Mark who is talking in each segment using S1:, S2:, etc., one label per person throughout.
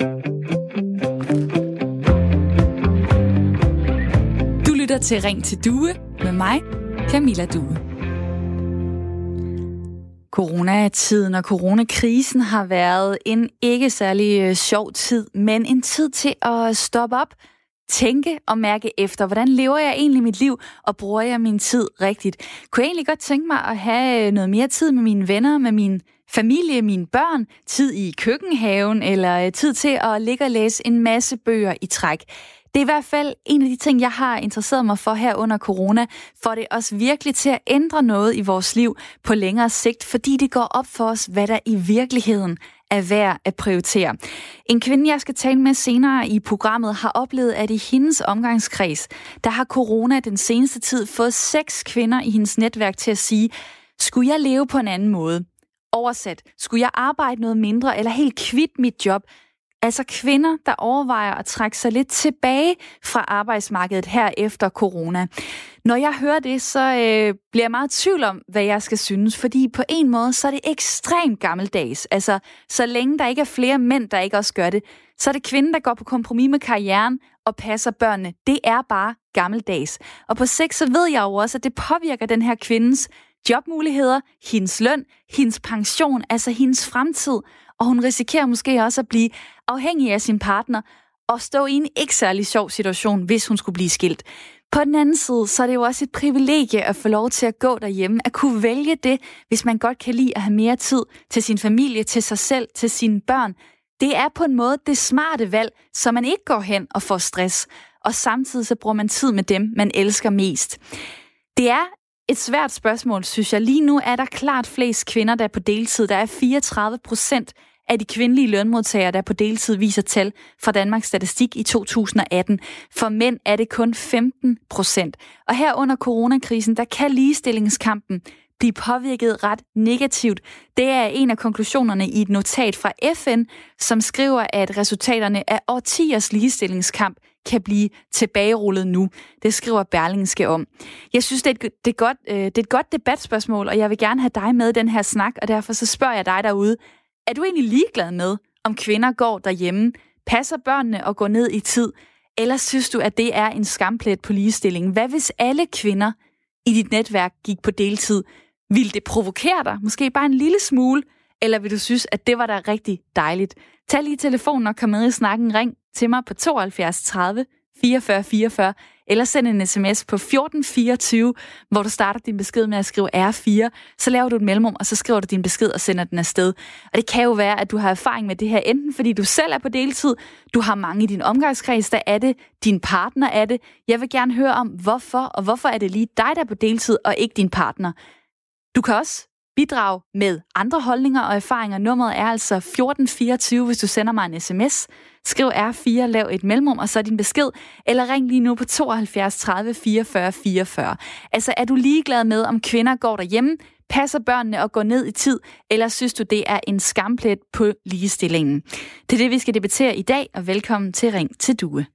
S1: Du lytter til Ring til Due med mig, Camilla Due. Coronatiden og coronakrisen har været en ikke særlig øh, sjov tid, men en tid til at stoppe op, tænke og mærke efter, hvordan lever jeg egentlig mit liv, og bruger jeg min tid rigtigt? Kunne jeg egentlig godt tænke mig at have øh, noget mere tid med mine venner, med min familie, mine børn, tid i køkkenhaven, eller øh, tid til at ligge og læse en masse bøger i træk. Det er i hvert fald en af de ting, jeg har interesseret mig for her under corona, for det også virkelig til at ændre noget i vores liv på længere sigt, fordi det går op for os, hvad der i virkeligheden er værd at prioritere. En kvinde, jeg skal tale med senere i programmet, har oplevet, at i hendes omgangskreds, der har corona den seneste tid fået seks kvinder i hendes netværk til at sige, skulle jeg leve på en anden måde? Oversat, skulle jeg arbejde noget mindre eller helt kvitte mit job, Altså kvinder, der overvejer at trække sig lidt tilbage fra arbejdsmarkedet her efter corona. Når jeg hører det, så øh, bliver jeg meget i tvivl om, hvad jeg skal synes, fordi på en måde, så er det ekstremt gammeldags. Altså, så længe der ikke er flere mænd, der ikke også gør det, så er det kvinden, der går på kompromis med karrieren og passer børnene. Det er bare gammeldags. Og på sigt, så ved jeg jo også, at det påvirker den her kvindes jobmuligheder, hendes løn, hendes pension, altså hendes fremtid og hun risikerer måske også at blive afhængig af sin partner og stå i en ikke særlig sjov situation, hvis hun skulle blive skilt. På den anden side, så er det jo også et privilegie at få lov til at gå derhjemme, at kunne vælge det, hvis man godt kan lide at have mere tid til sin familie, til sig selv, til sine børn. Det er på en måde det smarte valg, så man ikke går hen og får stress, og samtidig så bruger man tid med dem, man elsker mest. Det er et svært spørgsmål, synes jeg. Lige nu er der klart flest kvinder, der er på deltid. Der er 34 procent af de kvindelige lønmodtagere, der på deltid viser tal fra Danmarks Statistik i 2018. For mænd er det kun 15 procent. Og her under coronakrisen, der kan ligestillingskampen blive påvirket ret negativt. Det er en af konklusionerne i et notat fra FN, som skriver, at resultaterne af årtiers ligestillingskamp kan blive tilbagerullet nu. Det skriver Berlingske om. Jeg synes, det er, et, det, er godt, øh, det er et godt debatspørgsmål, og jeg vil gerne have dig med i den her snak, og derfor så spørger jeg dig derude. Er du egentlig ligeglad med, om kvinder går derhjemme, passer børnene og går ned i tid, eller synes du, at det er en skamplet på ligestilling? Hvad hvis alle kvinder i dit netværk gik på deltid? Vil det provokere dig? Måske bare en lille smule? Eller vil du synes, at det var da rigtig dejligt? Tag lige telefonen og kom med i snakken. Ring til mig på 72 30 44 44, eller send en sms på 1424, hvor du starter din besked med at skrive R4. Så laver du et mellemrum, og så skriver du din besked og sender den afsted. Og det kan jo være, at du har erfaring med det her, enten fordi du selv er på deltid, du har mange i din omgangskreds, der er det, din partner er det. Jeg vil gerne høre om, hvorfor, og hvorfor er det lige dig, der er på deltid, og ikke din partner. Du kan også bidrage med andre holdninger og erfaringer. Nummeret er altså 1424, hvis du sender mig en sms. Skriv R4, lav et mellemrum, og så din besked, eller ring lige nu på 72 30 44 44. Altså, er du ligeglad med, om kvinder går derhjemme, passer børnene og går ned i tid, eller synes du, det er en skamplet på ligestillingen? Det er det, vi skal debattere i dag, og velkommen til Ring til Due.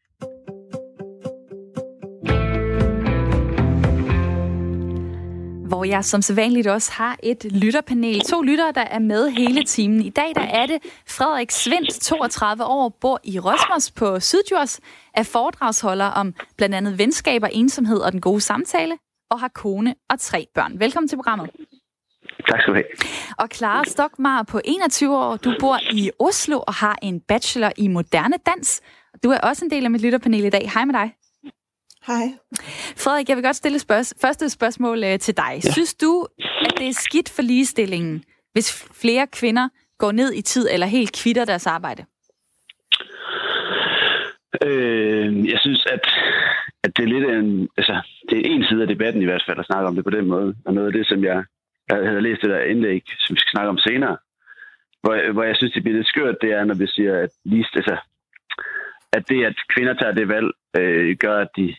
S1: Hvor jeg som sædvanligt også har et lytterpanel. To lyttere, der er med hele timen. I dag der er det Frederik Svendt, 32 år, bor i Rosmos på Sydjurs, er foredragsholder om blandt andet venskaber, ensomhed og den gode samtale, og har kone og tre børn. Velkommen til programmet.
S2: Tak skal du have.
S1: Og Clara Stokmar på 21 år, du bor i Oslo og har en bachelor i moderne dans. Du er også en del af mit lytterpanel i dag. Hej med dig.
S3: Hej.
S1: Frederik, jeg vil godt stille spørg- første spørgsmål øh, til dig. Ja. Synes du, at det er skidt for ligestillingen, hvis flere kvinder går ned i tid eller helt kvitter deres arbejde?
S2: Øh, jeg synes, at, at det er lidt en, altså, det er en side af debatten i hvert fald at snakke om det på den måde. Og noget af det, som jeg, jeg havde læst det der indlæg, som vi skal snakke om senere, hvor, hvor jeg synes, det bliver lidt skørt, det er, når vi siger, at, lige, altså, at det, at kvinder tager det valg, øh, gør, at de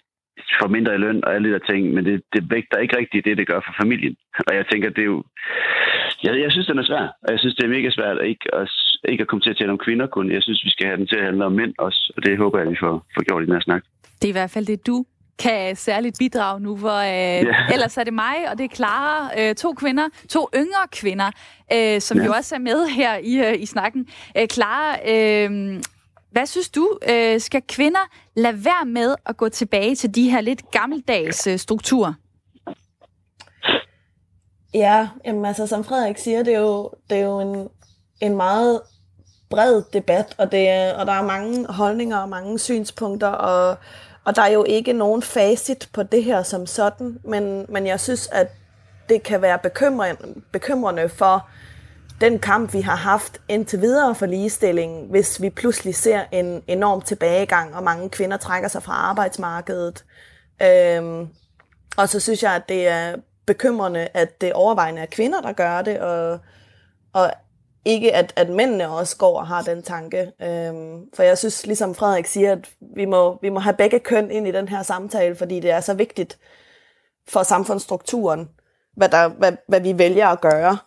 S2: får mindre i løn og alle de der ting, men det, det vægter ikke rigtigt det, det gør for familien. Og jeg tænker, det er jo... Jeg, jeg synes, den er svær, og jeg synes, det er mega svært at ikke, at, ikke at komme til at tale om kvinder kun. Jeg synes, vi skal have den til at handle om mænd også, og det håber jeg, vi får, får gjort i den her snak.
S1: Det er i hvert fald det, du kan særligt bidrage nu, hvor øh, yeah. ellers er det mig, og det er Clara, øh, to kvinder, to yngre kvinder, øh, som yeah. jo også er med her i, øh, i snakken. Øh, Clara, øh, hvad synes du, øh, skal kvinder lade være med at gå tilbage til de her lidt gammeldags øh, strukturer?
S3: Ja, jamen altså som Frederik siger, det er jo, det er jo en, en meget bred debat, og, det, og der er mange holdninger og mange synspunkter, og, og der er jo ikke nogen facit på det her som sådan, men, men jeg synes, at det kan være bekymrende, bekymrende for den kamp, vi har haft indtil videre for ligestilling, hvis vi pludselig ser en enorm tilbagegang, og mange kvinder trækker sig fra arbejdsmarkedet. Øhm, og så synes jeg, at det er bekymrende, at det overvejende er kvinder, der gør det, og, og ikke at, at mændene også går og har den tanke. Øhm, for jeg synes, ligesom Frederik siger, at vi må, vi må have begge køn ind i den her samtale, fordi det er så vigtigt for samfundsstrukturen, hvad, der, hvad, hvad vi vælger at gøre.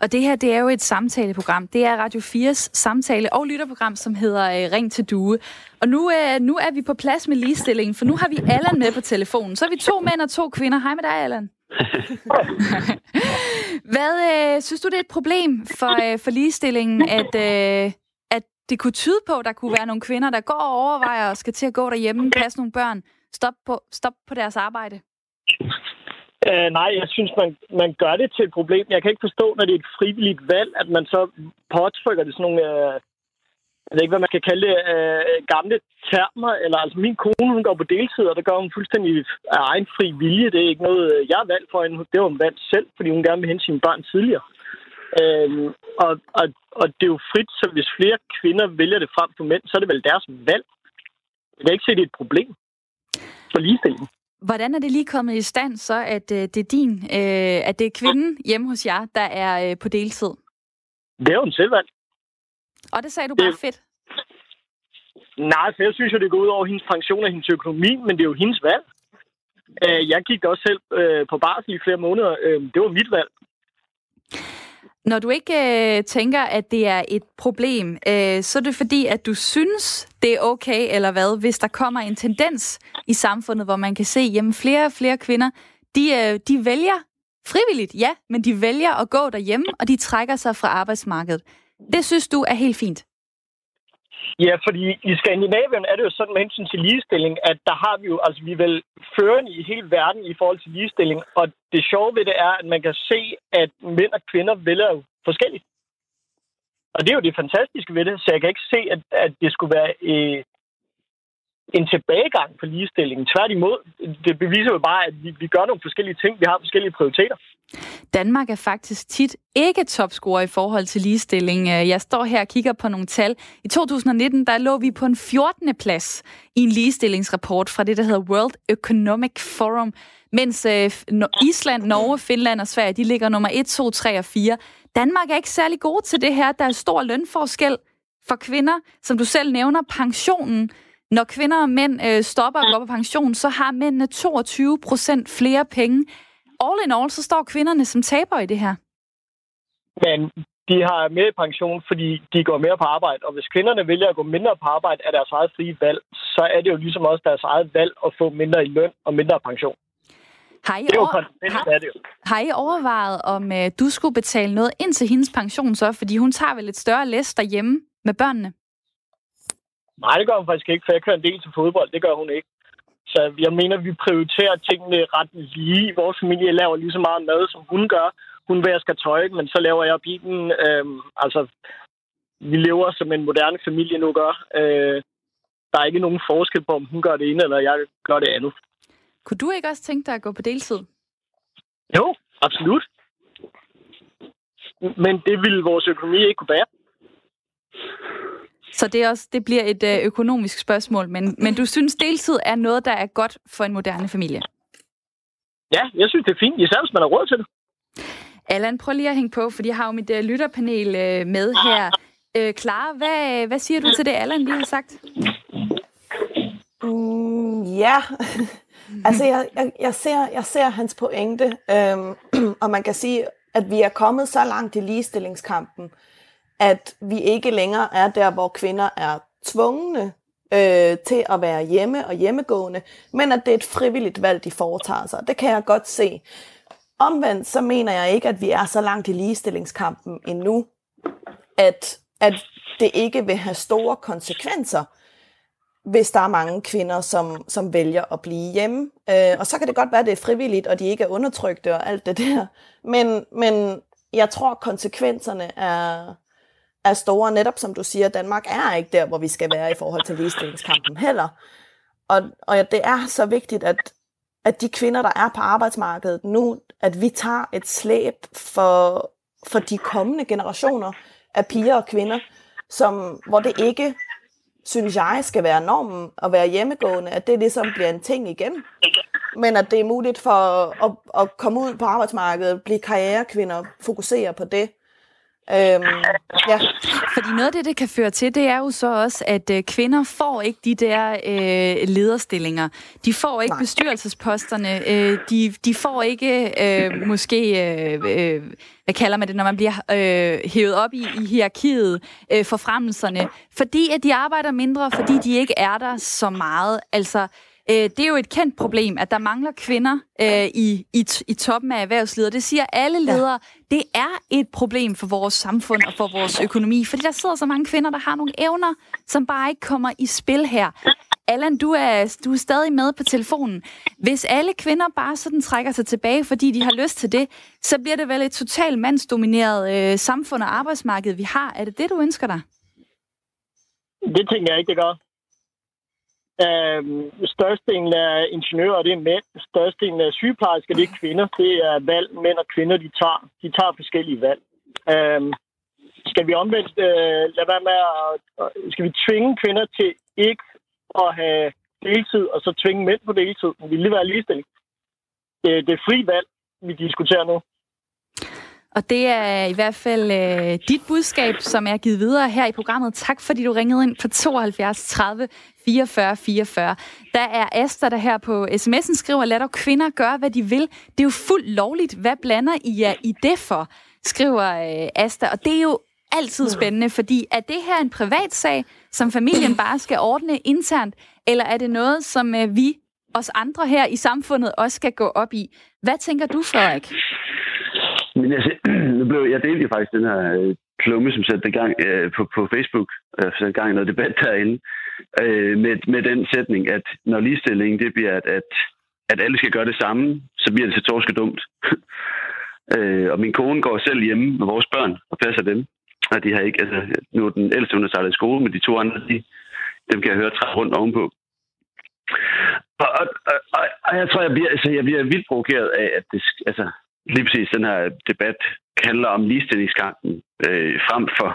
S1: Og det her, det er jo et samtaleprogram. Det er Radio 4's samtale- og lytterprogram, som hedder øh, Ring til Due. Og nu, øh, nu er vi på plads med ligestillingen, for nu har vi Allan med på telefonen. Så er vi to mænd og to kvinder. Hej med dig, Allan. Hvad øh, synes du, det er et problem for, øh, for ligestillingen, at, øh, at det kunne tyde på, at der kunne være nogle kvinder, der går og overvejer og skal til at gå derhjemme, passe nogle børn, stop på, stop på deres arbejde?
S4: Uh, nej, jeg synes, man, man gør det til et problem. Jeg kan ikke forstå, når det er et frivilligt valg, at man så påtrykker det sådan nogle, uh, jeg ved ikke, hvad man kan kalde det, uh, gamle termer. Eller, altså, min kone, hun går på deltid, og det gør hun fuldstændig af egen fri vilje. Det er ikke noget, jeg har valgt for hende. Det var hun valgt selv, fordi hun gerne vil hente sine børn tidligere. Uh, og, og, og det er jo frit, så hvis flere kvinder vælger det frem for mænd, så er det vel deres valg. Jeg kan ikke se, at det er et problem for ligestillingen.
S1: Hvordan er det lige kommet i stand så, at øh, det er din, øh, at det er kvinden hjemme hos jer, der er øh, på deltid?
S4: Det er jo en selvvalg.
S1: Og det sagde du bare det... fedt.
S4: Nej, for jeg synes jo, det går ud over hendes pension og hendes økonomi, men det er jo hendes valg. Øh, jeg gik også selv øh, på barsel i flere måneder. Øh, det var mit valg.
S1: Når du ikke øh, tænker, at det er et problem, øh, så er det fordi, at du synes, det er okay, eller hvad, hvis der kommer en tendens i samfundet, hvor man kan se, at flere og flere kvinder, de, øh, de vælger frivilligt, ja, men de vælger at gå derhjemme, og de trækker sig fra arbejdsmarkedet. Det synes du er helt fint?
S4: Ja, fordi i Skandinavien er det jo sådan med hensyn til ligestilling, at der har vi jo, altså vi er vel førende i hele verden i forhold til ligestilling, og det sjove ved det er, at man kan se, at mænd og kvinder vælger jo forskelligt. Og det er jo det fantastiske ved det, så jeg kan ikke se, at, at det skulle være øh, en tilbagegang på ligestillingen. Tværtimod, det beviser jo bare, at vi, vi gør nogle forskellige ting. Vi har forskellige prioriteter.
S1: Danmark er faktisk tit ikke topscorer i forhold til ligestilling. Øh, jeg står her og kigger på nogle tal. I 2019 der lå vi på en 14. plads i en ligestillingsrapport fra det, der hedder World Economic Forum, mens øh, Island, Norge, Finland og Sverige de ligger nummer 1, 2, 3 og 4. Danmark er ikke særlig god til det her. Der er stor lønforskel for kvinder, som du selv nævner, pensionen. Når kvinder og mænd øh, stopper og går på pension, så har mændene 22 procent flere penge all in all, så står kvinderne som taber i det her.
S4: Men de har mere pension, fordi de går mere på arbejde. Og hvis kvinderne vælger at gå mindre på arbejde af deres eget frie valg, så er det jo ligesom også deres eget valg at få mindre i løn og mindre pension.
S1: Har I, er over... har... Har I overvejet, om uh, du skulle betale noget ind til hendes pension så? Fordi hun tager vel et større læs derhjemme med børnene?
S4: Nej, det gør hun faktisk ikke, for jeg kører en del til fodbold. Det gør hun ikke. Så jeg mener, vi prioriterer tingene ret lige. Vores familie laver lige så meget mad, som hun gør. Hun vasker tøj, men så laver jeg bilen. Øhm, altså, vi lever som en moderne familie nu gør. Øh, der er ikke nogen forskel på, om hun gør det ene, eller jeg gør det andet.
S1: Kunne du ikke også tænke dig at gå på deltid?
S4: Jo, absolut. Men det ville vores økonomi ikke kunne bære.
S1: Så det, er også, det bliver et øh, økonomisk spørgsmål, men, men du synes, deltid er noget, der er godt for en moderne familie?
S4: Ja, jeg synes, det er fint, især hvis man har råd til det.
S1: Allan, prøv lige at hænge på, for jeg har jo mit uh, lytterpanel uh, med her. Uh, Clara, hvad, hvad siger du til det, Allan lige har sagt?
S3: Mm, ja, altså jeg, jeg, jeg, ser, jeg ser hans pointe, øhm, og man kan sige, at vi er kommet så langt i ligestillingskampen, at vi ikke længere er der, hvor kvinder er tvungne øh, til at være hjemme og hjemmegående, men at det er et frivilligt valg, de foretager sig. Det kan jeg godt se. Omvendt så mener jeg ikke, at vi er så langt i ligestillingskampen endnu, at at det ikke vil have store konsekvenser, hvis der er mange kvinder, som, som vælger at blive hjemme. Øh, og så kan det godt være, at det er frivilligt, og de ikke er undertrykte og alt det der. Men, men jeg tror, konsekvenserne er, er store. Netop som du siger, Danmark er ikke der, hvor vi skal være i forhold til ligestillingskampen heller. Og, og det er så vigtigt, at, at de kvinder, der er på arbejdsmarkedet nu, at vi tager et slæb for, for de kommende generationer af piger og kvinder, som, hvor det ikke, synes jeg, skal være normen at være hjemmegående, at det ligesom bliver en ting igen. Men at det er muligt for at, at komme ud på arbejdsmarkedet, blive karrierekvinder, fokusere på det, Øhm,
S1: ja. Fordi noget af det, det kan føre til, det er jo så også, at øh, kvinder får ikke de der øh, lederstillinger. De får ikke Nej. bestyrelsesposterne. Øh, de, de får ikke øh, måske, øh, øh, hvad kalder man det, når man bliver øh, hævet op i, i hierarkiet, øh, forfremmelserne. Fordi at de arbejder mindre, fordi de ikke er der så meget. Altså, Øh, det er jo et kendt problem, at der mangler kvinder øh, i, i, i toppen af erhvervslivet. Det siger alle ledere. Ja. Det er et problem for vores samfund og for vores økonomi, fordi der sidder så mange kvinder, der har nogle evner, som bare ikke kommer i spil her. Allan, du er, du er stadig med på telefonen. Hvis alle kvinder bare sådan trækker sig tilbage, fordi de har lyst til det, så bliver det vel et totalt mandsdomineret øh, samfund og arbejdsmarked, vi har. Er det det, du ønsker dig?
S4: Det tænker jeg ikke, det gør. Øhm, størstedelen af ingeniører, det er mænd. Størstedelen af sygeplejersker, det er kvinder. Det er valg, mænd og kvinder, de tager. De tager forskellige valg. Øh, skal vi omvendt øh, lade være med at... Skal vi tvinge kvinder til ikke at have deltid, og så tvinge mænd på deltid? Vil det være ligestilling? Det, øh, det er fri valg, vi diskuterer nu.
S1: Og det er i hvert fald øh, dit budskab, som er givet videre her i programmet. Tak fordi du ringede ind på 72 30 44 44. Der er Asta, der her på sms'en skriver, lad dog kvinder gøre, hvad de vil. Det er jo fuldt lovligt. Hvad blander I jer i det for? Skriver øh, Asta. Og det er jo altid spændende, fordi er det her en privat sag, som familien bare skal ordne internt, eller er det noget, som øh, vi, os andre her i samfundet, også skal gå op i? Hvad tænker du, Frederik?
S2: Men jeg, nu blev, jeg delte jo faktisk den her øh, klumme, som satte i gang øh, på, på Facebook, øh, satte i gang noget debat derinde, øh, med, med den sætning, at når ligestilling det bliver, at, at, at alle skal gøre det samme, så bliver det så torske dumt. øh, og min kone går selv hjemme med vores børn og passer dem. Og de har ikke, altså, nu er den ældste, hun har startet i skole, men de to andre, de, dem kan jeg høre træt rundt ovenpå. Og, og, og, og, jeg tror, jeg bliver, altså, jeg bliver vildt provokeret af, at det, altså, lige præcis den her debat handler om ligestillingskampen øh, frem for,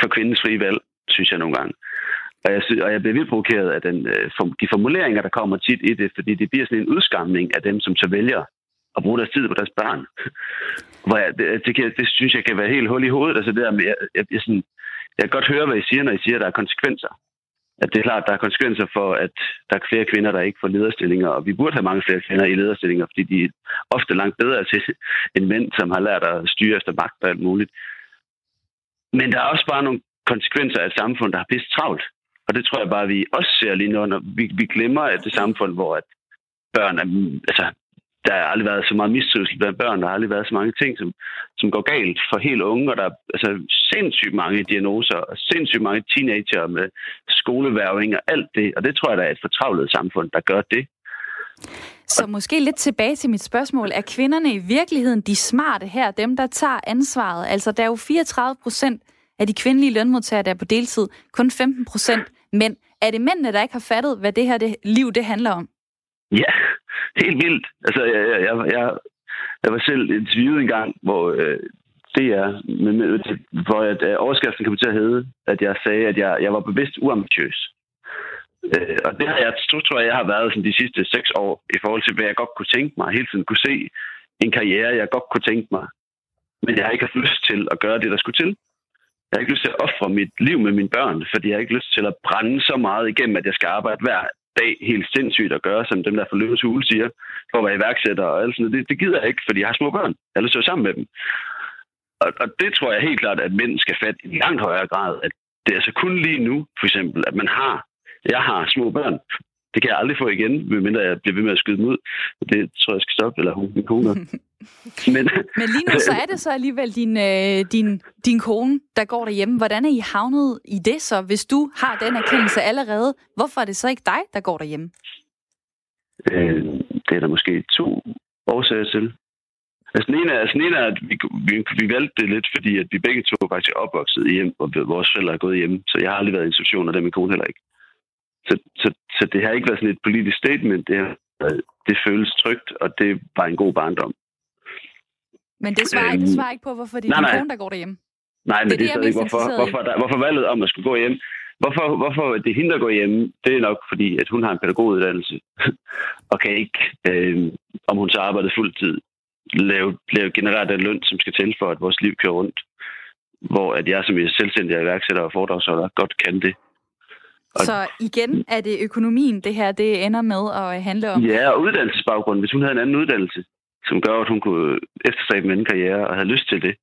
S2: for kvindens frie valg, synes jeg nogle gange. Og jeg, og jeg bliver vildt provokeret af den, øh, de formuleringer, der kommer tit i det, fordi det bliver sådan en udskamning af dem, som så vælger at bruge deres tid på deres børn. Hvor jeg, det, det, kan, det synes jeg kan være helt hul i hovedet. Altså det der med, jeg, jeg, jeg, sådan, jeg kan godt høre, hvad I siger, når I siger, at der er konsekvenser at det er klart, at der er konsekvenser for, at der er flere kvinder, der ikke får lederstillinger, og vi burde have mange flere kvinder i lederstillinger, fordi de er ofte langt bedre til end mænd, som har lært at styre efter magt og alt muligt. Men der er også bare nogle konsekvenser af et samfund, der har pisse travlt. Og det tror jeg bare, vi også ser lige nu, når vi, vi glemmer, at det samfund, hvor at børn er, altså, der har aldrig været så meget mistrivsel blandt børn, der har aldrig været så mange ting, som, som går galt for helt unge, og der er altså, sindssygt mange diagnoser, og sindssygt mange teenager med skoleværving og alt det, og det tror jeg, der er et fortravlet samfund, der gør det.
S1: Så måske lidt tilbage til mit spørgsmål. Er kvinderne i virkeligheden de smarte her, dem der tager ansvaret? Altså, der er jo 34 procent af de kvindelige lønmodtagere, der er på deltid, kun 15 procent men Er det mændene, der ikke har fattet, hvad det her det, liv det handler om?
S2: Ja, helt vildt. Altså, jeg, jeg, jeg, jeg var selv interviewet en gang, hvor øh, det er, med, med, hvor jeg, at øh, overskriften kom til at hedde, at jeg sagde, at jeg, jeg var bevidst uambitiøs. Øh, og det har jeg, tror jeg, jeg har været sådan, de sidste seks år i forhold til, hvad jeg godt kunne tænke mig. Hele tiden kunne se en karriere, jeg godt kunne tænke mig. Men jeg har ikke haft lyst til at gøre det, der skulle til. Jeg har ikke lyst til at ofre mit liv med mine børn, fordi jeg har ikke lyst til at brænde så meget igennem, at jeg skal arbejde hver dag helt sindssygt at gøre, som dem der fra Løvens Hule siger, for at være iværksætter og alt sådan noget. Det, det gider jeg ikke, fordi jeg har små børn. Jeg har lyst til at være sammen med dem. Og, og det tror jeg helt klart, at mænd skal fatte i langt højere grad, at det er altså kun lige nu, for eksempel, at man har, jeg har små børn. Det Det kan jeg aldrig få igen, medmindre jeg bliver ved med at skyde dem ud. Det tror jeg skal stoppe, eller hun, min kone.
S1: Men, Men lige nu så er det så alligevel din, øh, din, din kone, der går derhjemme. Hvordan er I havnet i det så? Hvis du har den erkendelse allerede, hvorfor er det så ikke dig, der går derhjemme?
S2: Øh, det er der måske to årsager til. Altså, den ene er, altså, den ene er at vi, vi, vi valgte det lidt, fordi at vi begge to faktisk er opvokset i hjem, og vores forældre er gået hjem. Så jeg har aldrig været i institution, og det er min kone heller ikke. Så, så, så det har ikke været sådan et politisk statement. Det, har, det føles trygt, og det var en god barndom.
S1: Men det svarer, øhm, det svarer ikke på, hvorfor det er din kone, der går derhjemme.
S2: Nej, men det, det er ikke, hvorfor, hvorfor, der, hvorfor valget om at skulle gå hjem. Hvorfor, hvorfor det hende, der går hjemme, det er nok fordi, at hun har en pædagoguddannelse, og kan ikke, øh, om hun så arbejder fuldtid, lave, lave generere den løn, som skal til for, at vores liv kører rundt. Hvor at jeg som er selvstændig iværksætter og foredragsholder godt kan det.
S1: Og så igen er det økonomien, det her det ender med at handle om?
S2: Ja, og uddannelsesbaggrund. Hvis hun havde en anden uddannelse, som gør, at hun kunne efterstræbe en karriere og havde lyst til det,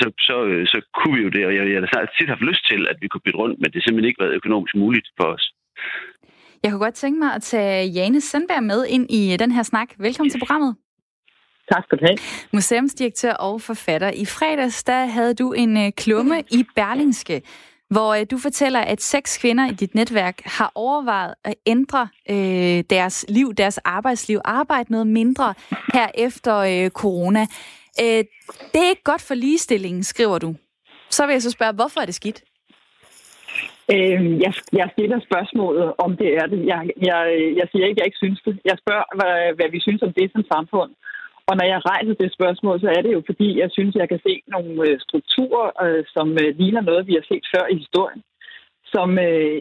S2: så, så, så kunne vi jo det. Og jeg, jeg har tit haft lyst til, at vi kunne bytte rundt, men det har simpelthen ikke været økonomisk muligt for os.
S1: Jeg kunne godt tænke mig at tage Jane Sandberg med ind i den her snak. Velkommen til programmet.
S5: Tak skal du have.
S1: Museumsdirektør og forfatter. I fredags der havde du en øh, klumme i Berlingske, hvor øh, du fortæller, at seks kvinder i dit netværk har overvejet at ændre øh, deres liv, deres arbejdsliv, arbejde noget mindre her efter øh, corona. Øh, det er ikke godt for ligestillingen, skriver du. Så vil jeg så spørge, hvorfor er det skidt?
S5: Øh, jeg, jeg stiller spørgsmålet, om det er det. Jeg, jeg, jeg siger ikke, at jeg ikke synes det. Jeg spørger, hvad, hvad vi synes om det som samfund. Og når jeg rejser det spørgsmål, så er det jo fordi, jeg synes, jeg kan se nogle øh, strukturer, øh, som øh, ligner noget, vi har set før i historien, som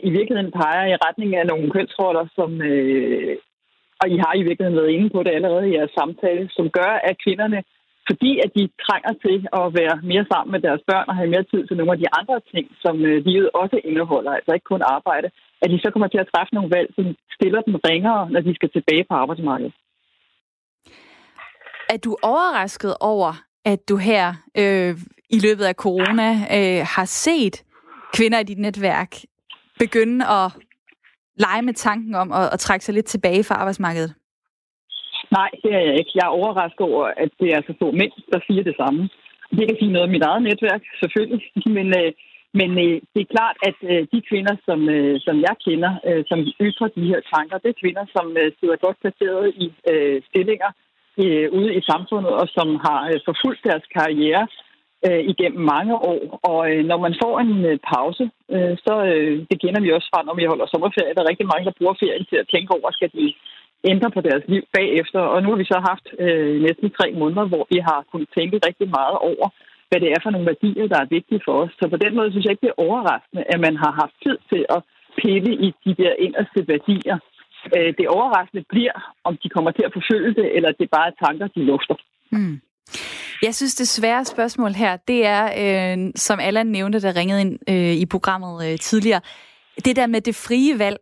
S5: i virkeligheden peger i retning af nogle kønsroller, som, og I har i virkeligheden været inde på det allerede i jeres samtale, som gør, at kvinderne, fordi at de trænger til at være mere sammen med deres børn og have mere tid til nogle af de andre ting, som livet også indeholder, altså ikke kun arbejde, at de så kommer til at træffe nogle valg, som stiller dem ringere, når de skal tilbage på arbejdsmarkedet.
S1: Er du overrasket over, at du her øh, i løbet af corona øh, har set kvinder i dit netværk begynde at lege med tanken om at, at trække sig lidt tilbage fra arbejdsmarkedet?
S5: Nej, det er jeg ikke. Jeg er overrasket over, at det er så få mænd, der siger det samme. Det kan sige noget om mit eget netværk, selvfølgelig. Men, øh, men øh, det er klart, at øh, de kvinder, som, øh, som jeg kender, øh, som ytrer de her tanker, det er kvinder, som øh, sidder godt placeret i øh, stillinger, øh, ude i samfundet, og som har øh, forfulgt deres karriere øh, igennem mange år. Og øh, når man får en øh, pause, øh, så øh, det kender vi også fra, når vi holder sommerferie. Der er rigtig mange, der bruger ferien til at tænke over, skal de ændre på deres liv bagefter. Og nu har vi så haft øh, næsten tre måneder, hvor vi har kunnet tænke rigtig meget over, hvad det er for nogle værdier, der er vigtige for os. Så på den måde synes jeg ikke, det er overraskende, at man har haft tid til at pille i de der inderste værdier, øh, det overraskende bliver, om de kommer til at forfølge det, eller det bare er tanker, de lufter. Mm.
S1: Jeg synes, det svære spørgsmål her, det er, øh, som Allan nævnte, der ringede ind øh, i programmet øh, tidligere, det der med det frie valg.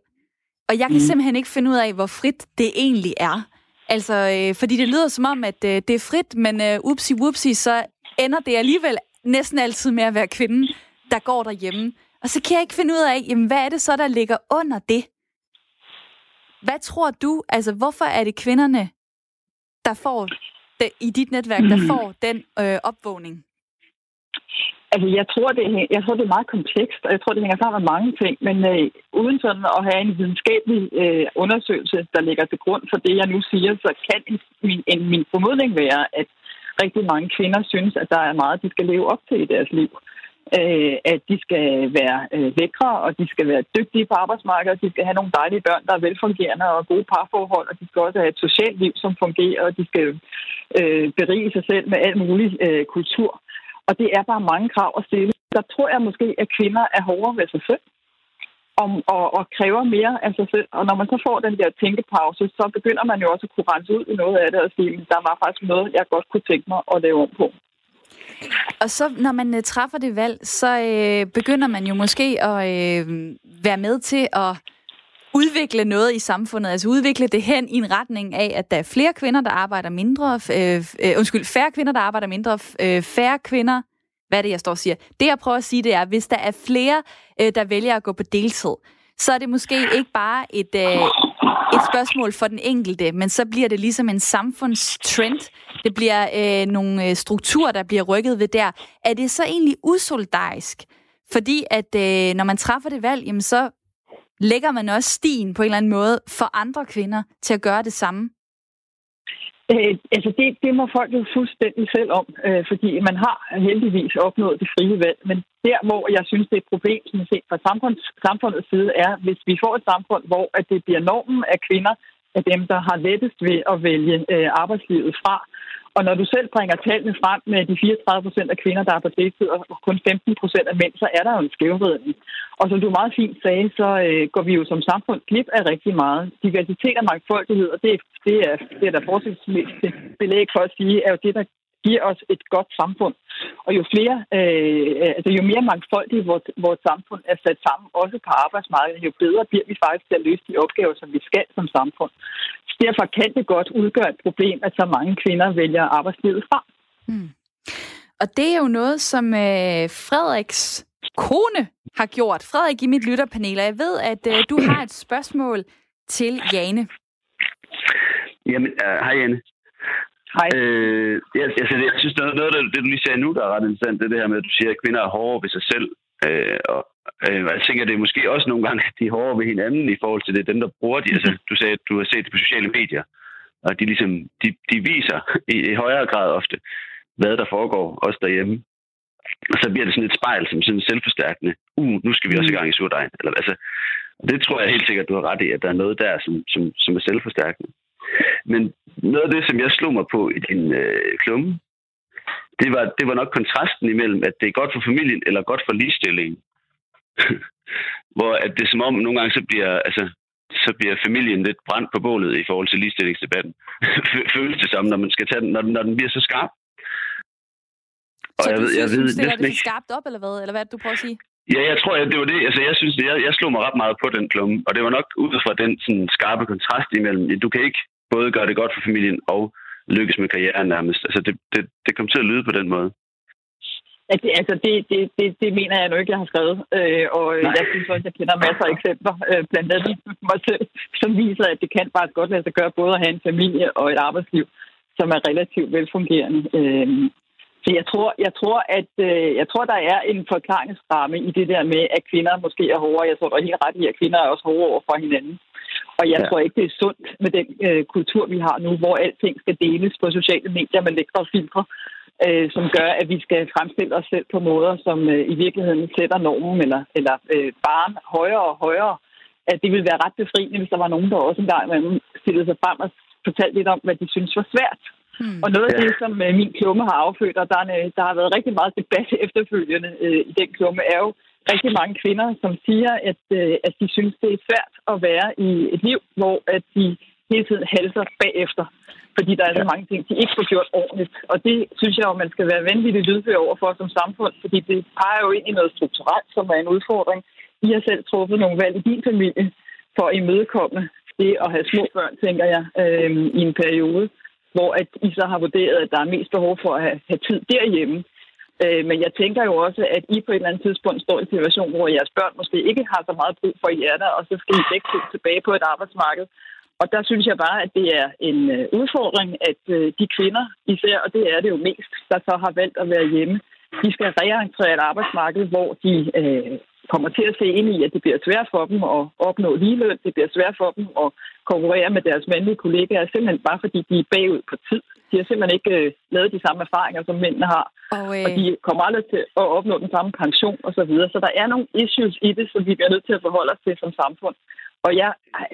S1: Og jeg kan mm. simpelthen ikke finde ud af, hvor frit det egentlig er. Altså, øh, fordi det lyder som om, at øh, det er frit, men øh, upsi whoopsie, så ender det alligevel næsten altid med at være kvinden, der går derhjemme. Og så kan jeg ikke finde ud af, jamen, hvad er det så, der ligger under det? Hvad tror du, altså hvorfor er det kvinderne, der får det, i dit netværk, der får den øh, opvågning?
S5: Altså, jeg tror, det, jeg tror, det er meget komplekst, og jeg tror, det hænger sammen med mange ting. Men øh, uden sådan at have en videnskabelig øh, undersøgelse, der ligger til grund for det, jeg nu siger, så kan en, min, en, min formodning være, at rigtig mange kvinder synes, at der er meget, de skal leve op til i deres liv øh, at de skal være øh, lækre, og de skal være dygtige på arbejdsmarkedet, de skal have nogle dejlige børn, der er velfungerende og gode parforhold, og de skal også have et socialt liv, som fungerer, og de skal øh, berige sig selv med alt mulig øh, kultur. Og det er bare mange krav at stille. Der tror jeg måske, at kvinder er hårdere ved sig selv om, og, og kræver mere af sig selv. Og når man så får den der tænkepause, så begynder man jo også at kunne rense ud i noget af det og sige, der var faktisk noget, jeg godt kunne tænke mig at lave om på.
S1: Og så når man uh, træffer det valg, så uh, begynder man jo måske at uh, være med til at udvikle noget i samfundet, altså udvikle det hen i en retning af, at der er flere kvinder, der arbejder mindre, øh, øh, undskyld, færre kvinder, der arbejder mindre, øh, færre kvinder, hvad er det, jeg står og siger? Det, jeg prøver at sige, det er, hvis der er flere, øh, der vælger at gå på deltid, så er det måske ikke bare et, øh, et spørgsmål for den enkelte, men så bliver det ligesom en samfundstrend. Det bliver øh, nogle øh, strukturer, der bliver rykket ved der. Er det så egentlig usoldarisk? Fordi at øh, når man træffer det valg, jamen så lægger man også stien på en eller anden måde for andre kvinder til at gøre det samme.
S5: Øh, altså det, det må folk jo fuldstændig selv om, øh, fordi man har heldigvis opnået det frie valg. Men der, hvor jeg synes, det er et problem, som set fra samfunds, samfundets side, er, hvis vi får et samfund, hvor at det bliver normen af kvinder, af dem, der har lettest ved at vælge øh, arbejdslivet fra, og når du selv bringer tallene frem med de 34 procent af kvinder, der er på deltid, og kun 15 procent af mænd, så er der jo en skævvridning. Og som du meget fint sagde, så øh, går vi jo som samfund glip af rigtig meget. Diversitet og mangfoldighed, og det, det, er, det er der fortsættelsesmest belæg for at sige, er jo det, der giver os et godt samfund. Og jo flere, øh, altså jo mere mangfoldigt vores, vores samfund er sat sammen, også på arbejdsmarkedet, jo bedre bliver vi faktisk til at løse de opgaver, som vi skal som samfund. Så derfor kan det godt udgøre et problem, at så mange kvinder vælger arbejdslivet fra.
S1: Hmm. Og det er jo noget, som øh, Frederiks kone har gjort. Frederik i mit lytterpanel, og jeg ved, at øh, du har et spørgsmål til Jane.
S2: Jamen, uh, hej Jane.
S5: Hej.
S2: Øh, jeg, altså, jeg synes, noget, noget af det, du lige sagde nu, der er ret interessant, det er det her med, at du siger, at kvinder er hårdere ved sig selv. Øh, og øh, jeg tænker, det er måske også nogle gange, at de er hårdere ved hinanden i forhold til det, dem, der bruger de. Altså, du sagde, at du har set det på sociale medier, og de, ligesom, de, de viser i, i højere grad ofte, hvad der foregår, også derhjemme. Og så bliver det sådan et spejl, som sådan selvforstærkende. Uh, nu skal vi også i gang i surdejen. Eller, altså, det tror jeg helt sikkert, du har ret i, at der er noget der, som, som, som er selvforstærkende. Men noget af det, som jeg slog mig på i din øh, klumme, det var, det var nok kontrasten imellem, at det er godt for familien eller godt for ligestillingen. Hvor at det er som om, nogle gange så bliver, altså, så bliver familien lidt brændt på bålet i forhold til ligestillingsdebatten. Føles det samme, når man skal tage den, når den, når den bliver så skarp.
S1: Og så jeg ved, jeg synes, ved, det er det skarpt op, eller hvad? Eller hvad er det, du prøver at sige?
S2: Ja, jeg tror, at det var det. Altså, jeg synes, jeg, jeg slog mig ret meget på den klumme. Og det var nok ud fra den sådan, skarpe kontrast imellem, du kan ikke både gøre det godt for familien og lykkes med karrieren nærmest. Altså, det, det, det kom til at lyde på den måde.
S5: Ja, det, altså, det, det, det, det mener jeg nu ikke, jeg har skrevet. Øh, og Nej. jeg synes også, jeg kender masser af eksempler, øh, blandt andet mig selv, som viser, at det kan bare godt lade sig gøre både at have en familie og et arbejdsliv, som er relativt velfungerende. Øh, så jeg tror, jeg tror, at øh, jeg tror, der er en forklaringsramme i det der med, at kvinder måske er hårdere. Jeg tror, der er helt ret i, at kvinder er også hårdere over for hinanden. Og jeg ja. tror ikke, det er sundt med den øh, kultur, vi har nu, hvor alting skal deles på sociale medier med lækre filtre, øh, som gør, at vi skal fremstille os selv på måder, som øh, i virkeligheden sætter normen eller, eller øh, barn højere og højere. At det ville være ret befriende, hvis der var nogen, der også engang imellem stillede sig frem og fortalte lidt om, hvad de synes var svært. Hmm. Og noget af det, som øh, min klumme har affødt, og der, er, der har været rigtig meget debat efterfølgende øh, i den klumme, er jo rigtig mange kvinder, som siger, at, øh, at de synes, det er svært at være i et liv, hvor at de hele tiden halser bagefter, fordi der er så mange ting, de ikke får gjort ordentligt. Og det synes jeg jo, man skal være vanvittigt lydhør over for som samfund, fordi det peger jo ind i noget strukturelt, som er en udfordring. I har selv truffet nogle valg i din familie for at imødekomme det at have små børn, tænker jeg, øh, i en periode, hvor at I så har vurderet, at der er mest behov for at have, have tid derhjemme. Øh, men jeg tænker jo også, at I på et eller andet tidspunkt står i en situation, hvor jeres børn måske ikke har så meget brug for jer der, og så skal I begge to tilbage på et arbejdsmarked. Og der synes jeg bare, at det er en øh, udfordring, at øh, de kvinder især, og det er det jo mest, der så har valgt at være hjemme, de skal reentrere et arbejdsmarked, hvor de øh, kommer til at se ind i, at det bliver svært for dem at opnå ligeløn. Det bliver svært for dem at konkurrere med deres mandlige kollegaer, simpelthen bare fordi de er bagud på tid. De har simpelthen ikke øh, lavet de samme erfaringer, som mændene har. Og, øh... og de kommer aldrig til at opnå den samme pension osv. Så, videre. så der er nogle issues i det, som vi bliver nødt til at forholde os til som samfund. Og jeg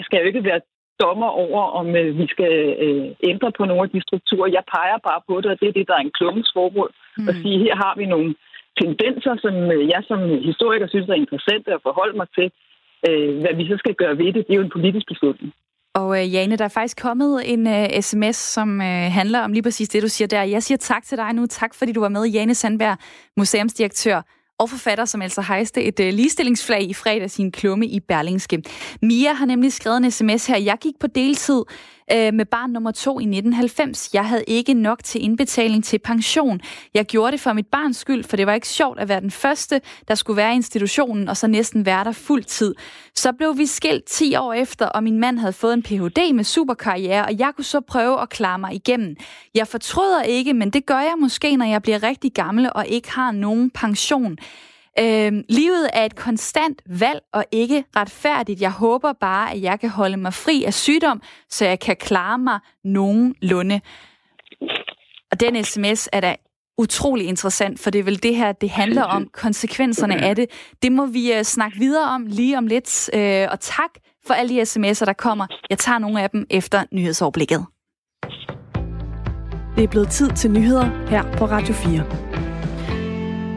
S5: skal jo ikke være dommer over, om øh, vi skal øh, ændre på nogle af de strukturer. Jeg peger bare på det, og det er det, der er en klummens formål. Mm. At sige, her har vi nogle tendenser, som øh, jeg som historiker synes er interessante at forholde mig til. Øh, hvad vi så skal gøre ved det, det er jo en politisk beslutning.
S1: Og øh, Jane, der er faktisk kommet en øh, uh, sms, som uh, handler om lige præcis det, du siger der. Jeg siger tak til dig nu. Tak, fordi du var med. Jane Sandberg, museumsdirektør og forfatter, som altså hejste et uh, ligestillingsflag i fredag sin klumme i Berlingske. Mia har nemlig skrevet en sms her. Jeg gik på deltid øh, med barn nummer to i 1990. Jeg havde ikke nok til indbetaling til pension. Jeg gjorde det for mit barns skyld, for det var ikke sjovt at være den første, der skulle være i institutionen, og så næsten være der fuld tid. Så blev vi skilt 10 år efter, og min mand havde fået en Ph.D. med superkarriere, og jeg kunne så prøve at klare mig igennem. Jeg fortryder ikke, men det gør jeg måske, når jeg bliver rigtig gammel og ikke har nogen pension. Øhm, livet er et konstant valg og ikke retfærdigt. Jeg håber bare, at jeg kan holde mig fri af sygdom, så jeg kan klare mig nogenlunde. Og den sms er da utrolig interessant, for det er vel det her, det handler om, konsekvenserne af det. Det må vi uh, snakke videre om lige om lidt. Uh, og tak for alle de sms'er, der kommer. Jeg tager nogle af dem efter nyhedsoverblikket.
S6: Det er blevet tid til nyheder her på Radio 4.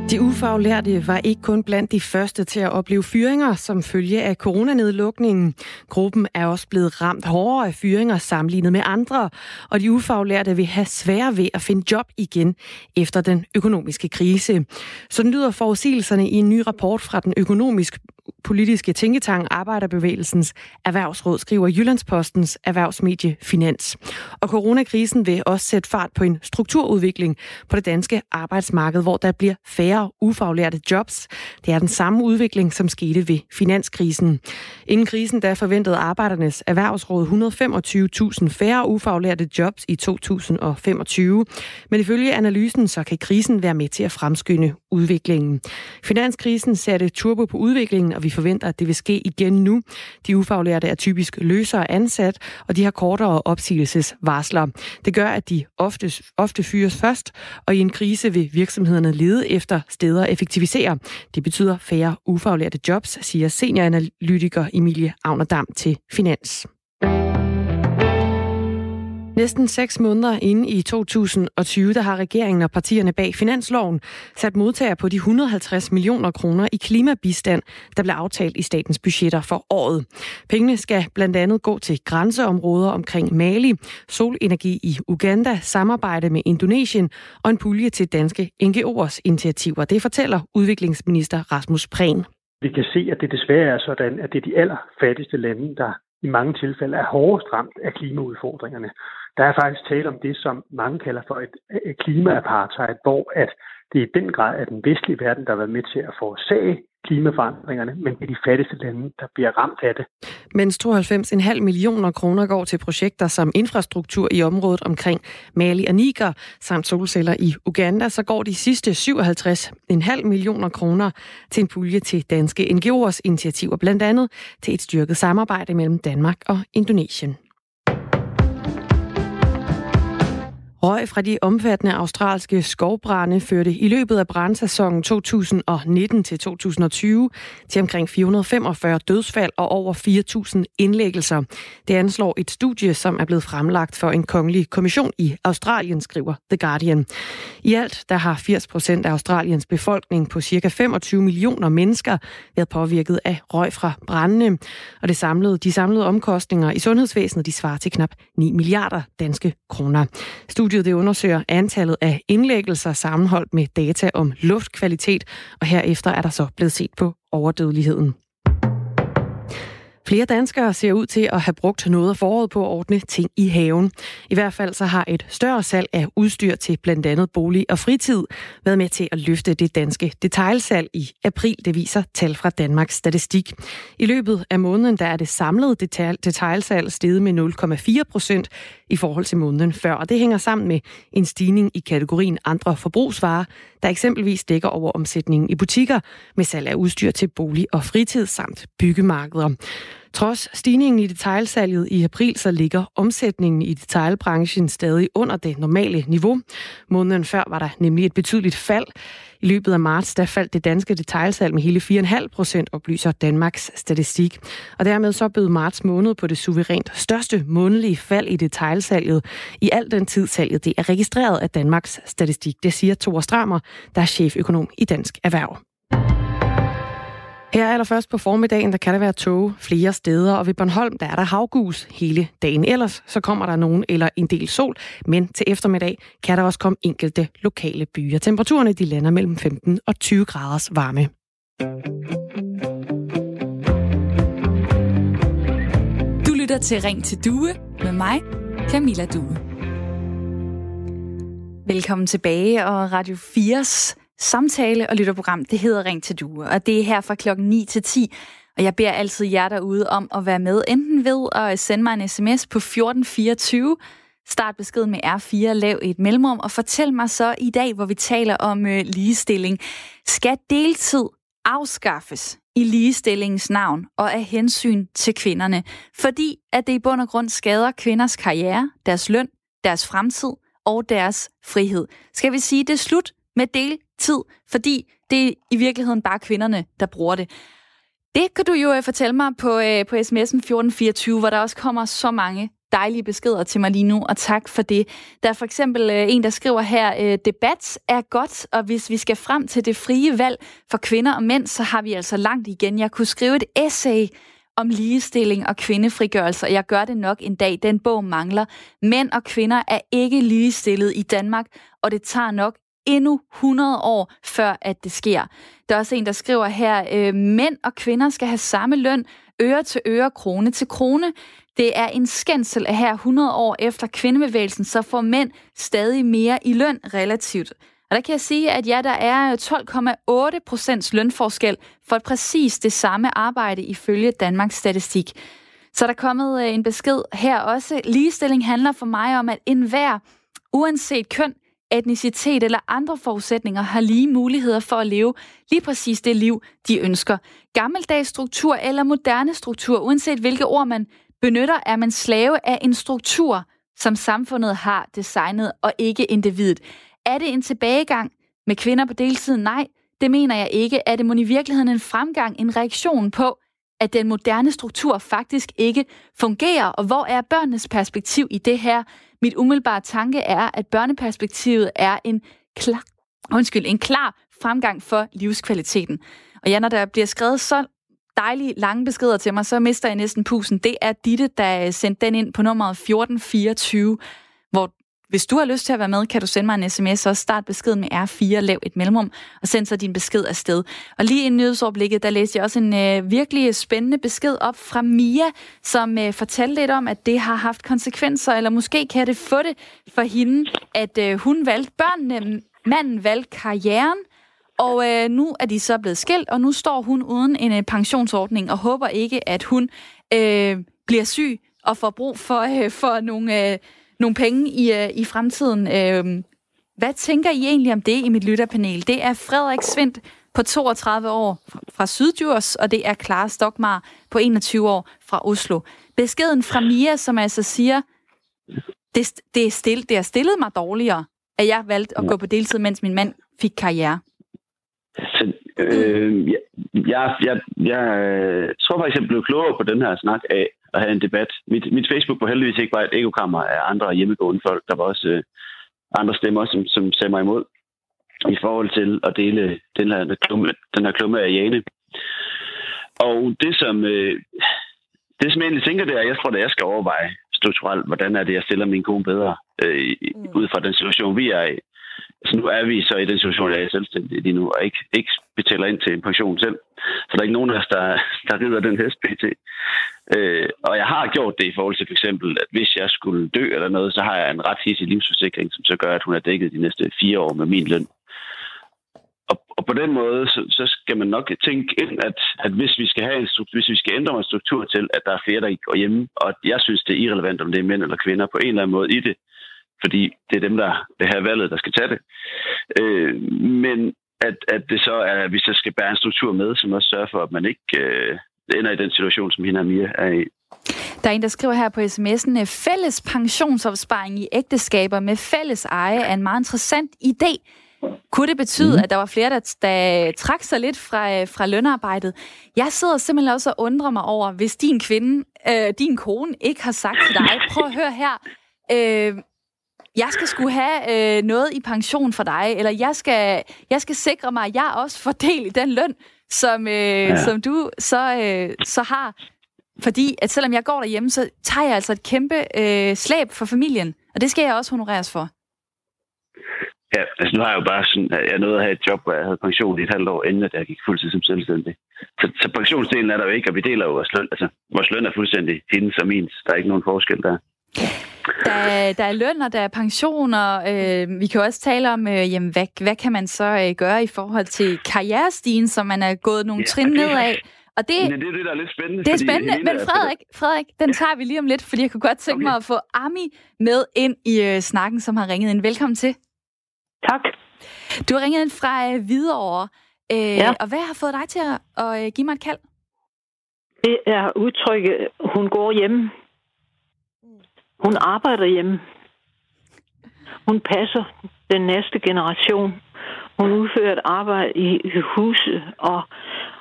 S6: De ufaglærte var ikke kun blandt de første til at opleve fyringer som følge af coronanedlukningen. Gruppen er også blevet ramt hårdere af fyringer sammenlignet med andre, og de ufaglærte vil have svære ved at finde job igen efter den økonomiske krise. Sådan lyder forudsigelserne i en ny rapport fra den økonomiske politiske tænketang Arbejderbevægelsens Erhvervsråd, skriver Jyllandspostens erhvervsmedie Finans. Og coronakrisen vil også sætte fart på en strukturudvikling på det danske arbejdsmarked, hvor der bliver færre ufaglærte jobs. Det er den samme udvikling, som skete ved finanskrisen. Inden krisen, der forventede Arbejdernes Erhvervsråd 125.000 færre ufaglærte jobs i 2025. Men ifølge analysen, så kan krisen være med til at fremskynde udviklingen. Finanskrisen satte turbo på udviklingen, og vi forventer, at det vil ske igen nu. De ufaglærte er typisk løsere ansat, og de har kortere opsigelsesvarsler. Det gør, at de ofte, ofte fyres først, og i en krise vil virksomhederne lede efter steder at effektivisere. Det betyder færre ufaglærte jobs, siger senioranalytiker Emilie Agnerdam til Finans. Næsten seks måneder inde i 2020, der har regeringen og partierne bag finansloven sat modtager på de 150 millioner kroner i klimabistand, der blev aftalt i statens budgetter for året. Pengene skal blandt andet gå til grænseområder omkring Mali, solenergi i Uganda, samarbejde med Indonesien og en pulje til danske NGO'ers initiativer. Det fortæller udviklingsminister Rasmus Prehn.
S7: Vi kan se, at det desværre er sådan, at det er de allerfattigste lande, der i mange tilfælde er hårdest ramt af klimaudfordringerne. Der er faktisk tale om det, som mange kalder for et, et klimaapartheid, hvor at det i den grad er den vestlige verden, der har været med til at forårsage klimaforandringerne, men det er de fattigste lande, der bliver ramt af det.
S6: Mens 92,5 millioner kroner går til projekter som infrastruktur i området omkring Mali og Niger, samt solceller i Uganda, så går de sidste 57,5 millioner kroner til en pulje til danske NGO'ers initiativer, blandt andet til et styrket samarbejde mellem Danmark og Indonesien. Røg fra de omfattende australske skovbrænde førte i løbet af brandsæsonen 2019 til 2020 til omkring 445 dødsfald og over 4.000 indlæggelser. Det anslår et studie, som er blevet fremlagt for en kongelig kommission i Australien, skriver The Guardian. I alt der har 80 procent af Australiens befolkning på ca. 25 millioner mennesker været påvirket af røg fra brændene. Og det samlede, de samlede omkostninger i sundhedsvæsenet de svarer til knap 9 milliarder danske kroner. Studiet Studiet det undersøger antallet af indlæggelser sammenholdt med data om luftkvalitet, og herefter er der så blevet set på overdødeligheden. Flere danskere ser ud til at have brugt noget af foråret på at ordne ting i haven. I hvert fald så har et større salg af udstyr til blandt andet bolig og fritid været med til at løfte det danske detailsalg i april. Det viser tal fra Danmarks Statistik. I løbet af måneden der er det samlede detailsalg steget med 0,4 procent i forhold til måneden før. Og det hænger sammen med en stigning i kategorien andre forbrugsvarer, der eksempelvis dækker over omsætningen i butikker med salg af udstyr til bolig og fritid samt byggemarkeder. Trods stigningen i detailsalget i april, så ligger omsætningen i detailbranchen stadig under det normale niveau. Måneden før var der nemlig et betydeligt fald. I løbet af marts, der faldt det danske detailsalg med hele 4,5 procent, oplyser Danmarks statistik. Og dermed så bød marts måned på det suverænt største månedlige fald i detailsalget i al den tid salget det er registreret af Danmarks statistik. Det siger Thor Stramer, der er cheføkonom i Dansk Erhverv. Her allerførst på formiddagen, der kan der være tog flere steder, og ved Bornholm, der er der havgus hele dagen. Ellers så kommer der nogen eller en del sol, men til eftermiddag kan der også komme enkelte lokale byer. Temperaturerne de lander mellem 15 og 20 graders varme.
S1: lytter til Ring til Due med mig, Camilla Due. Velkommen tilbage, og Radio 4's samtale- og lytterprogram, det hedder Ring til Due, og det er her fra klokken 9 til 10, og jeg beder altid jer derude om at være med, enten ved at sende mig en sms på 1424, start beskeden med R4, lav et mellemrum, og fortæl mig så i dag, hvor vi taler om øh, ligestilling. Skal deltid afskaffes i ligestillingens navn og af hensyn til kvinderne, fordi at det i bund og grund skader kvinders karriere, deres løn, deres fremtid og deres frihed. Skal vi sige, det er slut med del tid, fordi det er i virkeligheden bare kvinderne, der bruger det. Det kan du jo øh, fortælle mig på, øh, på sms'en 1424, hvor der også kommer så mange dejlige beskeder til mig lige nu, og tak for det. Der er for eksempel øh, en, der skriver her, øh, debat er godt, og hvis vi skal frem til det frie valg for kvinder og mænd, så har vi altså langt igen. Jeg kunne skrive et essay om ligestilling og kvindefrigørelse, og jeg gør det nok en dag. Den bog mangler. Mænd og kvinder er ikke ligestillet i Danmark, og det tager nok endnu 100 år, før at det sker. Der er også en, der skriver her, øh, mænd og kvinder skal have samme løn, øre til øre, krone til krone. Det er en skændsel, at her 100 år efter kvindebevægelsen, så får mænd stadig mere i løn relativt. Og der kan jeg sige, at ja, der er 12,8 procents lønforskel for præcis det samme arbejde ifølge Danmarks Statistik. Så der er kommet øh, en besked her også. Ligestilling handler for mig om, at enhver, uanset køn, etnicitet eller andre forudsætninger har lige muligheder for at leve lige præcis det liv, de ønsker. Gammeldags struktur eller moderne struktur, uanset hvilke ord man benytter, er man slave af en struktur, som samfundet har designet, og ikke individet. Er det en tilbagegang med kvinder på deltid? Nej, det mener jeg ikke. Er det mon i virkeligheden en fremgang, en reaktion på, at den moderne struktur faktisk ikke fungerer, og hvor er børnenes perspektiv i det her? Mit umiddelbare tanke er, at børneperspektivet er en klar, undskyld, en klar fremgang for livskvaliteten. Og ja, når der bliver skrevet så dejlige lange beskeder til mig, så mister jeg næsten pusen. Det er Ditte, der øh, sendte den ind på nummeret 1424, hvor hvis du har lyst til at være med, kan du sende mig en sms og start beskeden med R4, lav et mellemrum og send så din besked afsted. Og lige i nyhedsoverblikket, der læste jeg også en øh, virkelig spændende besked op fra Mia, som øh, fortalte lidt om, at det har haft konsekvenser, eller måske kan det få det for hende, at øh, hun valgte børnene, manden valgte karrieren, og øh, nu er de så blevet skilt, og nu står hun uden en øh, pensionsordning og håber ikke, at hun øh, bliver syg og får brug for, øh, for nogle... Øh, nogle penge i, uh, i fremtiden. Uh, hvad tænker I egentlig om det i mit lytterpanel? Det er Frederik Svendt på 32 år fra Syddjurs, og det er Clara Stokmar på 21 år fra Oslo. Beskeden fra Mia, som altså siger, det, det, er still, det har stillet mig dårligere, at jeg valgte at gå på deltid, mens min mand fik karriere.
S2: Så, øh, jeg, jeg, jeg, jeg tror faktisk, jeg blev klogere på den her snak af, at have en debat. Mit, mit Facebook var heldigvis ikke bare et ekokammer af andre hjemmegående folk. Der var også øh, andre stemmer, som, som sagde mig imod i forhold til at dele den her klumme, den her klumme af Jane. Og det, som, øh, det, som jeg egentlig tænker, det er, at jeg tror, at jeg skal overveje strukturelt, hvordan er det, jeg stiller min kone bedre øh, mm. ud fra den situation, vi er i. Så nu er vi så i den situation, at jeg er selvstændig lige nu, og ikke, ikke betaler ind til en pension selv. Så der er ikke nogen af os, der, der rider den hest pt. Øh, og jeg har gjort det i forhold til for eksempel, at hvis jeg skulle dø eller noget, så har jeg en ret hissig livsforsikring, som så gør, at hun er dækket de næste fire år med min løn. Og, og på den måde, så, så skal man nok tænke ind, at, at hvis, vi skal have en struktur, hvis vi skal ændre en struktur til, at der er flere, der går hjemme, og jeg synes, det er irrelevant, om det er mænd eller kvinder på en eller anden måde i det, fordi det er dem, der det her valget, der skal tage det. Øh, men at, at det så er, at vi så skal bære en struktur med, som også sørger for, at man ikke øh, ender i den situation, som hende og Mia er i.
S1: Der er en, der skriver her på sms'en, fælles pensionsopsparing i ægteskaber med fælles eje er en meget interessant idé. Kunne det betyde, mm. at der var flere, der, der trak sig lidt fra, fra lønarbejdet? Jeg sidder simpelthen også og undrer mig over, hvis din kvinde, øh, din kone, ikke har sagt til dig, prøv at høre her, øh, jeg skal skulle have øh, noget i pension for dig, eller jeg skal, jeg skal sikre mig, at jeg også får del i den løn, som, øh, ja. som du så, øh, så har. Fordi at selvom jeg går derhjemme, så tager jeg altså et kæmpe øh, slæb for familien, og det skal jeg også honoreres for.
S2: Ja, altså nu har jeg jo bare sådan, jeg nåede at have et job, hvor jeg havde pension i et halvt år, inden jeg gik fuldtid som selvstændig. Så, så pensionsdelen er der jo ikke, og vi deler jo vores løn. Altså, vores løn er fuldstændig hendes og min. Der er ikke nogen forskel der.
S1: Der er, der er løn, og der er pensioner. Øh, vi kan også tale om, øh, jamen, hvad, hvad kan man så øh, gøre i forhold til karrierestigen, som man er gået nogle ja, trin nedad.
S2: Og det, det er det, der er lidt spændende.
S1: Det er spændende, men Frederik, Frederik, den tager vi lige om lidt, fordi jeg kunne godt tænke okay. mig at få Ami med ind i øh, snakken, som har ringet ind. Velkommen til.
S8: Tak.
S1: Du har ringet ind fra øh, Hvidovre, øh, ja. og hvad har fået dig til at, at øh, give mig et kald?
S8: Det er udtrykket, hun går hjemme. Hun arbejder hjemme. Hun passer den næste generation. Hun udfører et arbejde i huset og,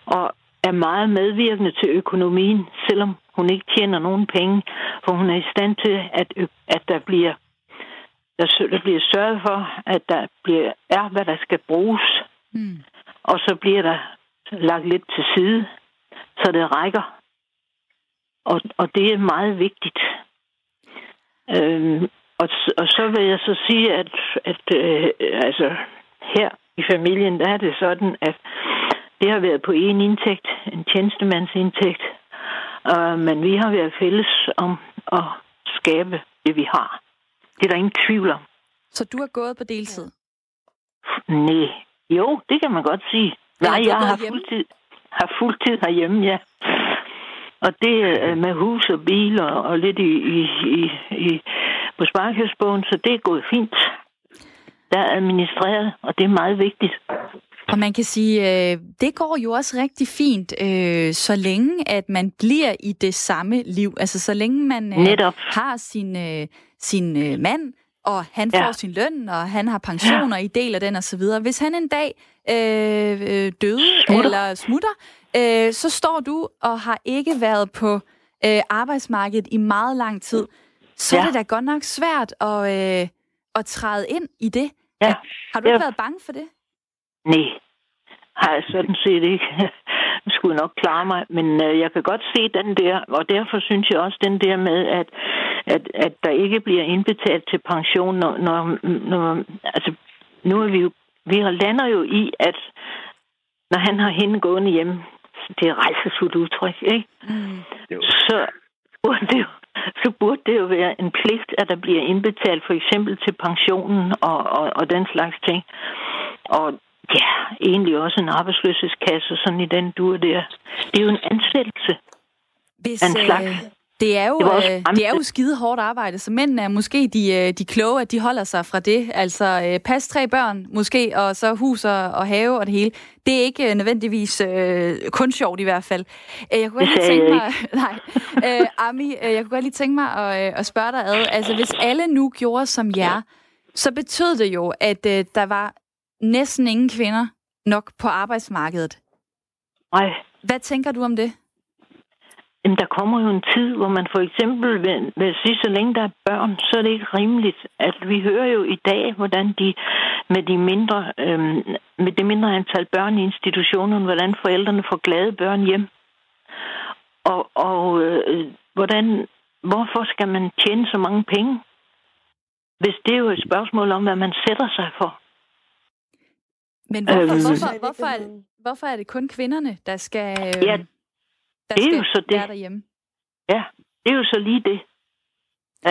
S8: og er meget medvirkende til økonomien, selvom hun ikke tjener nogen penge, for hun er i stand til, at, at der bliver der, der bliver sørget for, at der bliver, er, hvad der skal bruges. Mm. Og så bliver der lagt lidt til side, så det rækker. Og, og det er meget vigtigt. Øhm, og, og så vil jeg så sige, at, at øh, altså, her i familien, der er det sådan, at det har været på en indtægt, en tjenestemandsindtægt, øh, men vi har været fælles om at skabe det, vi har. Det er der ingen tvivl om.
S1: Så du har gået på deltid?
S8: Nej. Jo, det kan man godt sige. Nej, jeg har fuldtid, har fuldtid herhjemme, ja. Og det er med hus og bil og, lidt i, i, i, i på sparkhedsbogen, så det er gået fint. Der er administreret, og det er meget vigtigt.
S1: Og man kan sige, øh, det går jo også rigtig fint, øh, så længe at man bliver i det samme liv. Altså så længe man øh, har sin, øh, sin øh, mand, og han får ja. sin løn, og han har pensioner ja. i del af den osv. Hvis han en dag øh, øh, døde smutter. eller smutter, øh, så står du og har ikke været på øh, arbejdsmarkedet i meget lang tid. Så ja. er det da godt nok svært at, øh, at træde ind i det. Ja. Har du ikke ja. været bange for det?
S8: Nej, har jeg sådan set ikke. Jeg skulle nok klare mig, men øh, jeg kan godt se den der, og derfor synes jeg også den der med, at, at, at der ikke bliver indbetalt til pension, når, når, når altså, nu er vi jo, vi lander jo i, at når han har hende gående hjemme, det er rejsesfuldt udtryk, ikke? Mm. Så burde det jo så burde det jo være en pligt, at der bliver indbetalt for eksempel til pensionen og, og, og den slags ting. Og Ja, egentlig også en arbejdsløshedskasse, sådan i den dur der. Det er jo en ansættelse
S1: Hvis, en slags. Øh, det er jo, det, øh, det er jo skide hårdt arbejde, så mændene er måske de, øh, de kloge, at de holder sig fra det. Altså øh, pas tre børn måske, og så hus og, og have og det hele. Det er ikke øh, nødvendigvis øh, kun sjovt i hvert fald. Øh, jeg kunne godt lige tænke mig... Nej, øh, Ami, øh, jeg kunne godt lige tænke mig at, øh, at spørge dig ad. Altså hvis alle nu gjorde som jer, så betød det jo, at øh, der var næsten ingen kvinder nok på arbejdsmarkedet.
S8: Nej.
S1: Hvad tænker du om det?
S8: Jamen, der kommer jo en tid, hvor man for eksempel vil, vil sige, så længe der er børn, så er det ikke rimeligt. At vi hører jo i dag, hvordan de med, de mindre, øhm, med det mindre antal børn i institutionerne, hvordan forældrene får glade børn hjem. Og, og øh, hvordan, hvorfor skal man tjene så mange penge? Hvis det er jo et spørgsmål om, hvad man sætter sig for.
S1: Men hvorfor, øhm, hvorfor, hvorfor, er, hvorfor er det kun kvinderne, der skal, øh, ja, der det er skal jo så det. være derhjemme?
S8: Ja, det er jo så lige det.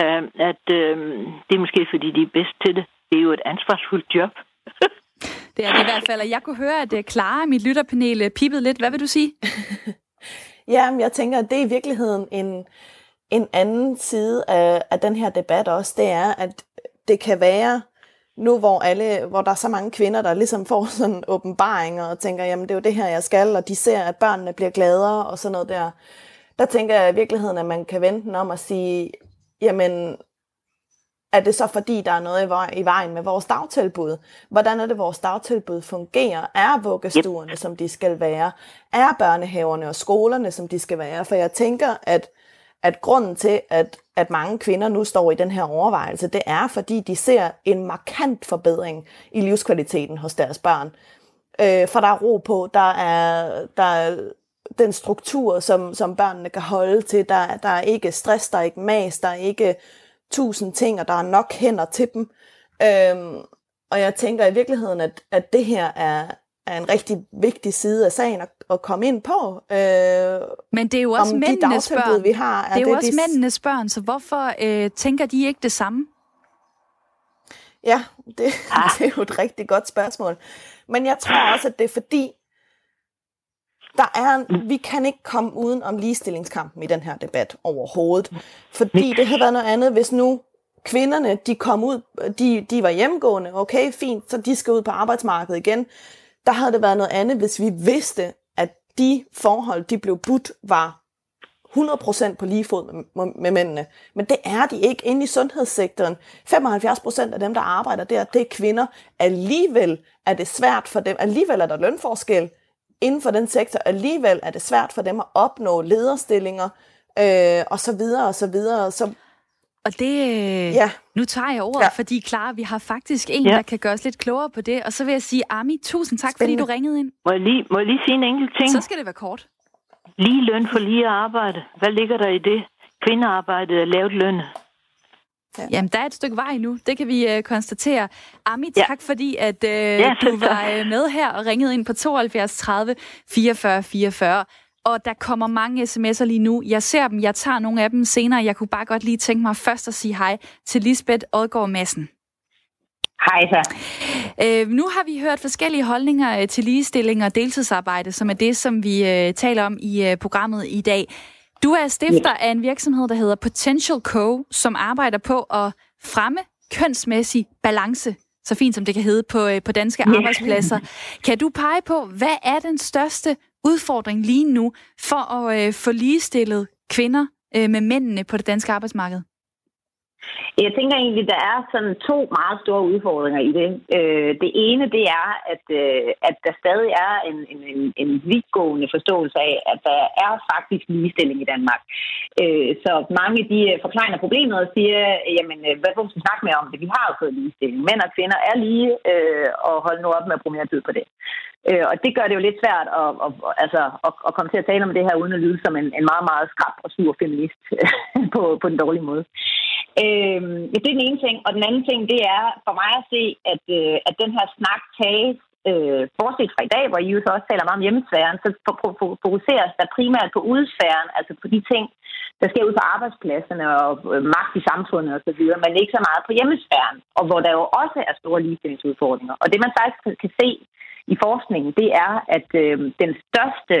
S8: Uh, at uh, det er måske, fordi de er bedst til det. Det er jo et ansvarsfuldt job.
S1: det er det i hvert fald. Og jeg kunne høre, at uh, Clara, mit lytterpanel, uh, pippede lidt. Hvad vil du sige?
S3: ja, men jeg tænker, at det er i virkeligheden en, en anden side af, af den her debat også. Det er, at det kan være nu hvor, alle, hvor der er så mange kvinder, der ligesom får sådan åbenbaringer og tænker, jamen det er jo det her, jeg skal, og de ser, at børnene bliver gladere og sådan noget der. Der tænker jeg i virkeligheden, at man kan vente den om at sige, jamen er det så fordi, der er noget i vejen med vores dagtilbud? Hvordan er det, vores dagtilbud fungerer? Er vuggestuerne, som de skal være? Er børnehaverne og skolerne, som de skal være? For jeg tænker, at at grunden til, at, at mange kvinder nu står i den her overvejelse, det er, fordi de ser en markant forbedring i livskvaliteten hos deres børn. Øh, for der er ro på, der er, der er den struktur, som, som børnene kan holde til, der, der er ikke stress, der er ikke mas, der er ikke tusind ting, og der er nok hænder til dem. Øh, og jeg tænker i virkeligheden, at, at det her er, er en rigtig vigtig side af sagen at, at komme ind på. Øh,
S1: Men det er jo også mændenes
S3: de
S1: børn.
S3: vi har.
S1: Er det er jo det, også de... mændenes børn, så hvorfor øh, tænker de ikke det samme?
S3: Ja, det, ah. det er jo et rigtig godt spørgsmål. Men jeg tror også, at det er fordi, der er en, vi kan ikke komme uden om ligestillingskampen i den her debat overhovedet. Fordi det havde været noget andet, hvis nu kvinderne, de kom ud, de, de var hjemgående, okay, fint, så de skal ud på arbejdsmarkedet igen. Der havde det været noget andet, hvis vi vidste, at de forhold, de blev budt, var 100% på lige fod med, med mændene. Men det er de ikke inde i sundhedssektoren. 75% af dem, der arbejder der, det er kvinder. Alligevel er det svært for dem, alligevel er der lønforskel inden for den sektor. Alligevel er det svært for dem at opnå lederstillinger, øh, og så videre, og så videre. Så
S1: og det, øh, ja. nu tager jeg ordet, ja. fordi klar, vi har faktisk en, ja. der kan gøre os lidt klogere på det. Og så vil jeg sige, Ami, tusind tak, Spændende. fordi du ringede ind.
S8: Må jeg, lige, må jeg lige sige en enkelt ting?
S1: Så skal det være kort.
S8: Lige løn for lige arbejde. Hvad ligger der i det? Kvindearbejdet er lavt løn.
S1: Ja. Jamen, der er et stykke vej nu. Det kan vi uh, konstatere. Ami, ja. tak fordi, at uh, ja, du var uh, med her og ringede ind på 72 30 44 44. Og der kommer mange sms'er lige nu. Jeg ser dem. Jeg tager nogle af dem senere. Jeg kunne bare godt lige tænke mig først at sige hej til Lisbeth Odgaard Madsen.
S9: Hej så.
S1: Øh, nu har vi hørt forskellige holdninger øh, til ligestilling og deltidsarbejde, som er det, som vi øh, taler om i øh, programmet i dag. Du er stifter ja. af en virksomhed, der hedder Potential Co., som arbejder på at fremme kønsmæssig balance, så fint som det kan hedde på, øh, på danske ja. arbejdspladser. Kan du pege på, hvad er den største udfordring lige nu for at øh, få ligestillet kvinder øh, med mændene på det danske arbejdsmarked?
S9: Jeg tænker egentlig, der er sådan to meget store udfordringer i det. Øh, det ene, det er, at, øh, at der stadig er en, en, en, en vidtgående forståelse af, at der er faktisk ligestilling i Danmark. Øh, så mange de øh, forklarer problemet og siger, jamen, øh, hvad får vi snakke mere om det? Vi har jo fået ligestilling. Mænd og kvinder er lige, øh, og hold nu op med at bruge mere tid på det. Øh, Og det gør det jo lidt svært at, at, altså, at, at komme til at tale om det her, uden at lyde som en, en meget, meget skrab og sur feminist på, på den dårlige måde. Øh, ja, det er den ene ting. Og den anden ting, det er for mig at se, at, øh, at den her snak tages, øh, bortset fra i dag, hvor I jo så også taler meget om hjemmesfæren, så fokuseres der primært på udsfæren, altså på de ting, der sker ud på arbejdspladserne og øh, magt i samfundet osv., men ikke så meget på hjemmesfæren, og hvor der jo også er store ligestillingsudfordringer. Og det man faktisk kan se i forskningen, det er, at øh, den største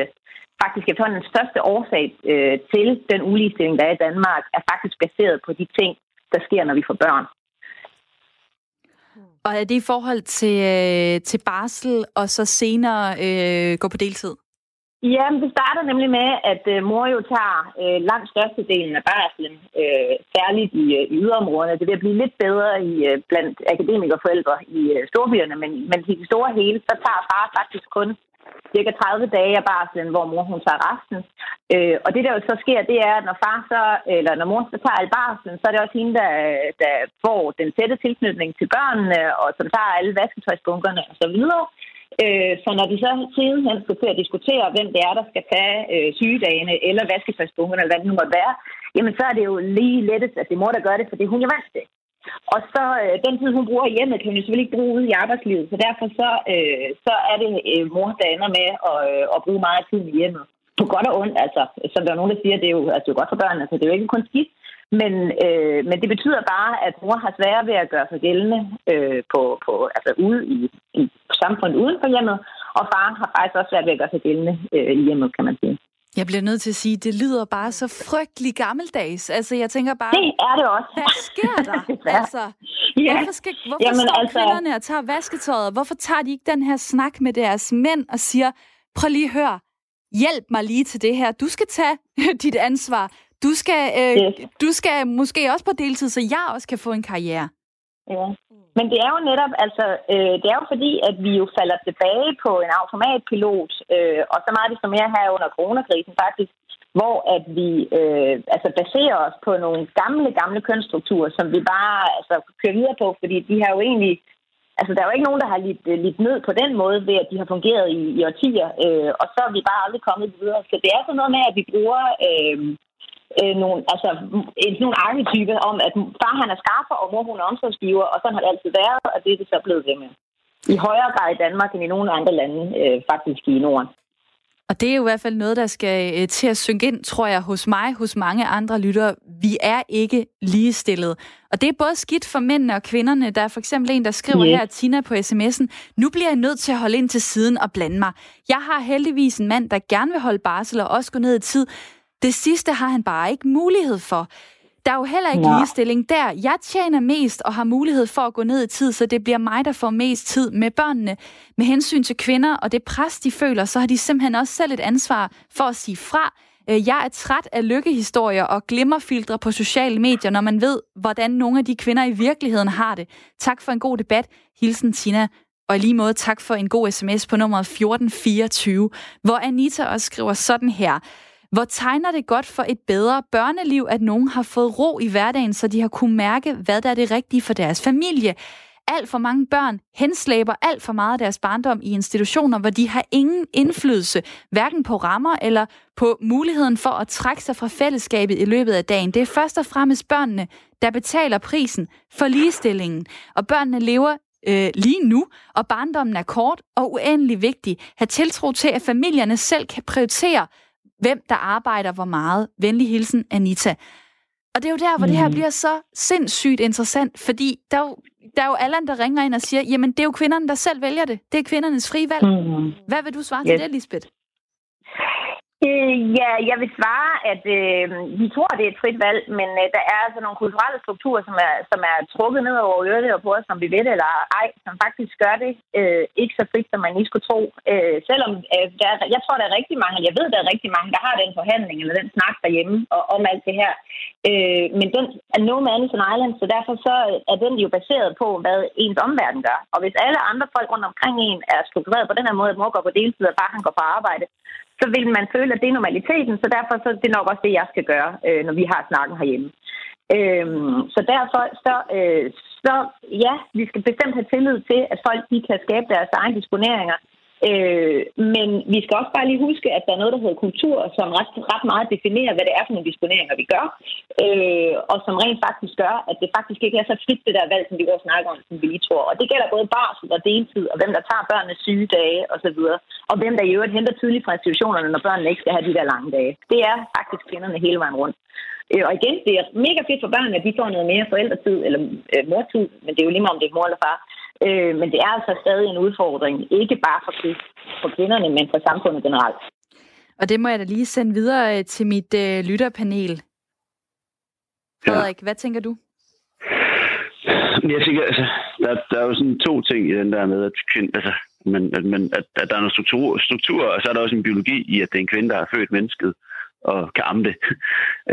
S9: faktisk efterhånden den største årsag øh, til den uligestilling, der er i Danmark, er faktisk baseret på de ting, der sker, når vi får børn.
S1: Og er det i forhold til, øh, til barsel, og så senere øh, gå på deltid?
S9: Ja, det starter nemlig med, at øh, mor jo tager øh, langt størstedelen af barslen, øh, særligt i, øh, i yderområderne. Det vil blive lidt bedre i øh, blandt akademikerforældre i øh, storbyerne, men, men i det store hele, så tager far faktisk kun cirka 30 dage af barslen, hvor mor hun tager resten. Øh, og det der jo så sker, det er, at når far så, eller når mor så tager al barslen, så er det også hende, der, der får den tætte tilknytning til børnene, og som tager alle vasketøjsbunkerne og så videre. Øh, så når de så sidenhen skal til at diskutere, hvem det er, der skal tage øh, sygedagene eller vasketøjsbunkerne, eller hvad det nu måtte være, jamen så er det jo lige lettest, at det er mor, der gør det, for det er hun vant til. Og så øh, den tid, hun bruger hjemme, kan hun jo selvfølgelig ikke bruge ude i arbejdslivet. Så derfor så, øh, så er det øh, mor, der ender med at, øh, at bruge meget tid i hjemmet. På godt og ondt, altså. Som der er nogen, der siger, det er jo, altså, det er jo godt for børnene, altså, det er jo ikke kun skidt. Men, øh, men det betyder bare, at mor har svært ved at gøre sig gældende øh, på, på, altså ude i, i samfundet uden for hjemmet, og far har faktisk også svært ved at gøre sig gældende øh, i hjemmet, kan man sige.
S1: Jeg bliver nødt til at sige, det lyder bare så frygtelig gammeldags. Altså, jeg tænker bare...
S9: Det er det også.
S1: Hvad sker der? altså, ja. Hvorfor, skal, hvorfor Jamen, står altså... kvinderne og tager vasketøjet? Hvorfor tager de ikke den her snak med deres mænd og siger, prøv lige at høre, hjælp mig lige til det her. Du skal tage dit ansvar. Du skal, øh, yes. du skal måske også på deltid, så jeg også kan få en karriere.
S9: Ja. Men det er jo netop, altså, øh, det er jo fordi, at vi jo falder tilbage på en automatpilot, øh, og så meget desto mere her under coronakrisen faktisk, hvor at vi øh, altså baserer os på nogle gamle, gamle kønsstrukturer, som vi bare altså, kører videre på, fordi de har jo egentlig Altså, der er jo ikke nogen, der har lidt, lidt ned på den måde, ved at de har fungeret i, i årtier, øh, og så er vi bare aldrig kommet videre. Så det er sådan noget med, at vi bruger øh, øh, nogle, altså, en, nogle arketype om, at far han er skaffer, og mor hun er omsorgsgiver, og sådan har det altid været, og det er det så blevet ved med. I højere grad i Danmark end i nogle andre lande, øh, faktisk i Norden.
S1: Og det er jo i hvert fald noget, der skal øh, til at synke ind, tror jeg, hos mig, hos mange andre lyttere. Vi er ikke ligestillet. Og det er både skidt for mændene og kvinderne. Der er for eksempel en, der skriver yeah. her, Tina på sms'en, nu bliver jeg nødt til at holde ind til siden og blande mig. Jeg har heldigvis en mand, der gerne vil holde barsel og også gå ned i tid. Det sidste har han bare ikke mulighed for. Der er jo heller ikke ja. ligestilling der. Jeg tjener mest og har mulighed for at gå ned i tid, så det bliver mig, der får mest tid med børnene. Med hensyn til kvinder og det pres, de føler, så har de simpelthen også selv et ansvar for at sige fra. Øh, jeg er træt af lykkehistorier og glimmerfiltre på sociale medier, når man ved, hvordan nogle af de kvinder i virkeligheden har det. Tak for en god debat. Hilsen Tina. Og lige måde tak for en god sms på nummer 1424, hvor Anita også skriver sådan her. Hvor tegner det godt for et bedre børneliv, at nogen har fået ro i hverdagen, så de har kunne mærke, hvad der er det rigtige for deres familie. Alt for mange børn henslæber alt for meget af deres barndom i institutioner, hvor de har ingen indflydelse, hverken på rammer eller på muligheden for at trække sig fra fællesskabet i løbet af dagen. Det er først og fremmest børnene, der betaler prisen for ligestillingen. Og børnene lever øh, lige nu, og barndommen er kort og uendelig vigtig. Ha' tiltro til, at familierne selv kan prioritere, hvem der arbejder hvor meget. Venlig hilsen, Anita. Og det er jo der, hvor mm. det her mm. bliver så sindssygt interessant, fordi der er, jo, der er jo alle, der ringer ind og siger, jamen det er jo kvinderne, der selv vælger det. Det er kvindernes frie valg. Mm. Hvad vil du svare yes. til det, Lisbeth?
S9: Øh, ja, jeg vil svare, at øh, vi tror, det er et frit valg, men øh, der er altså nogle kulturelle strukturer, som er, som er trukket ned over øret og på os, som vi ved det eller ej, som faktisk gør det øh, ikke så frit, som man lige skulle tro. Øh, selvom øh, der er, jeg tror, der er rigtig mange, jeg ved, der er rigtig mange, der har den forhandling eller den snak derhjemme og, om alt det her. Øh, men den er no man is an island, så derfor så øh, er den jo baseret på, hvad ens omverden gør. Og hvis alle andre folk rundt omkring en er struktureret på den her måde, at mor går på deltid og bare han går på arbejde, så vil man føle, at det er normaliteten, så derfor så det er nok også det, jeg skal gøre, øh, når vi har snakken herhjemme. Øhm, så derfor, så, øh, så ja, vi skal bestemt have tillid til, at folk de kan skabe deres egne disponeringer, Øh, men vi skal også bare lige huske, at der er noget, der hedder kultur, som ret, ret meget definerer, hvad det er for nogle disponeringer, vi gør, øh, og som rent faktisk gør, at det faktisk ikke er så frit det der valg, som vi også snakker om, som vi lige tror. Og det gælder både barsel og deltid, og hvem der tager børnenes sygedage osv., og hvem der i øvrigt henter tidligt fra institutionerne, når børnene ikke skal have de der lange dage. Det er faktisk kvinderne hele vejen rundt. Øh, og igen, det er mega fedt for børnene, at de får noget mere forældretid eller øh, mortid, men det er jo lige meget, om det er mor eller far. Øh, men det er altså stadig en udfordring, ikke bare for, for kvinderne, men for samfundet generelt.
S1: Og det må jeg da lige sende videre øh, til mit øh, lytterpanel. Frederik, ja. hvad tænker du?
S2: Jeg tænker, altså, der, der er jo sådan to ting i den der med, at, kvind, altså, men, at, men, at, at der er noget struktur, struktur, og så er der også en biologi i, at det er en kvinde, der har født mennesket og kan amme det.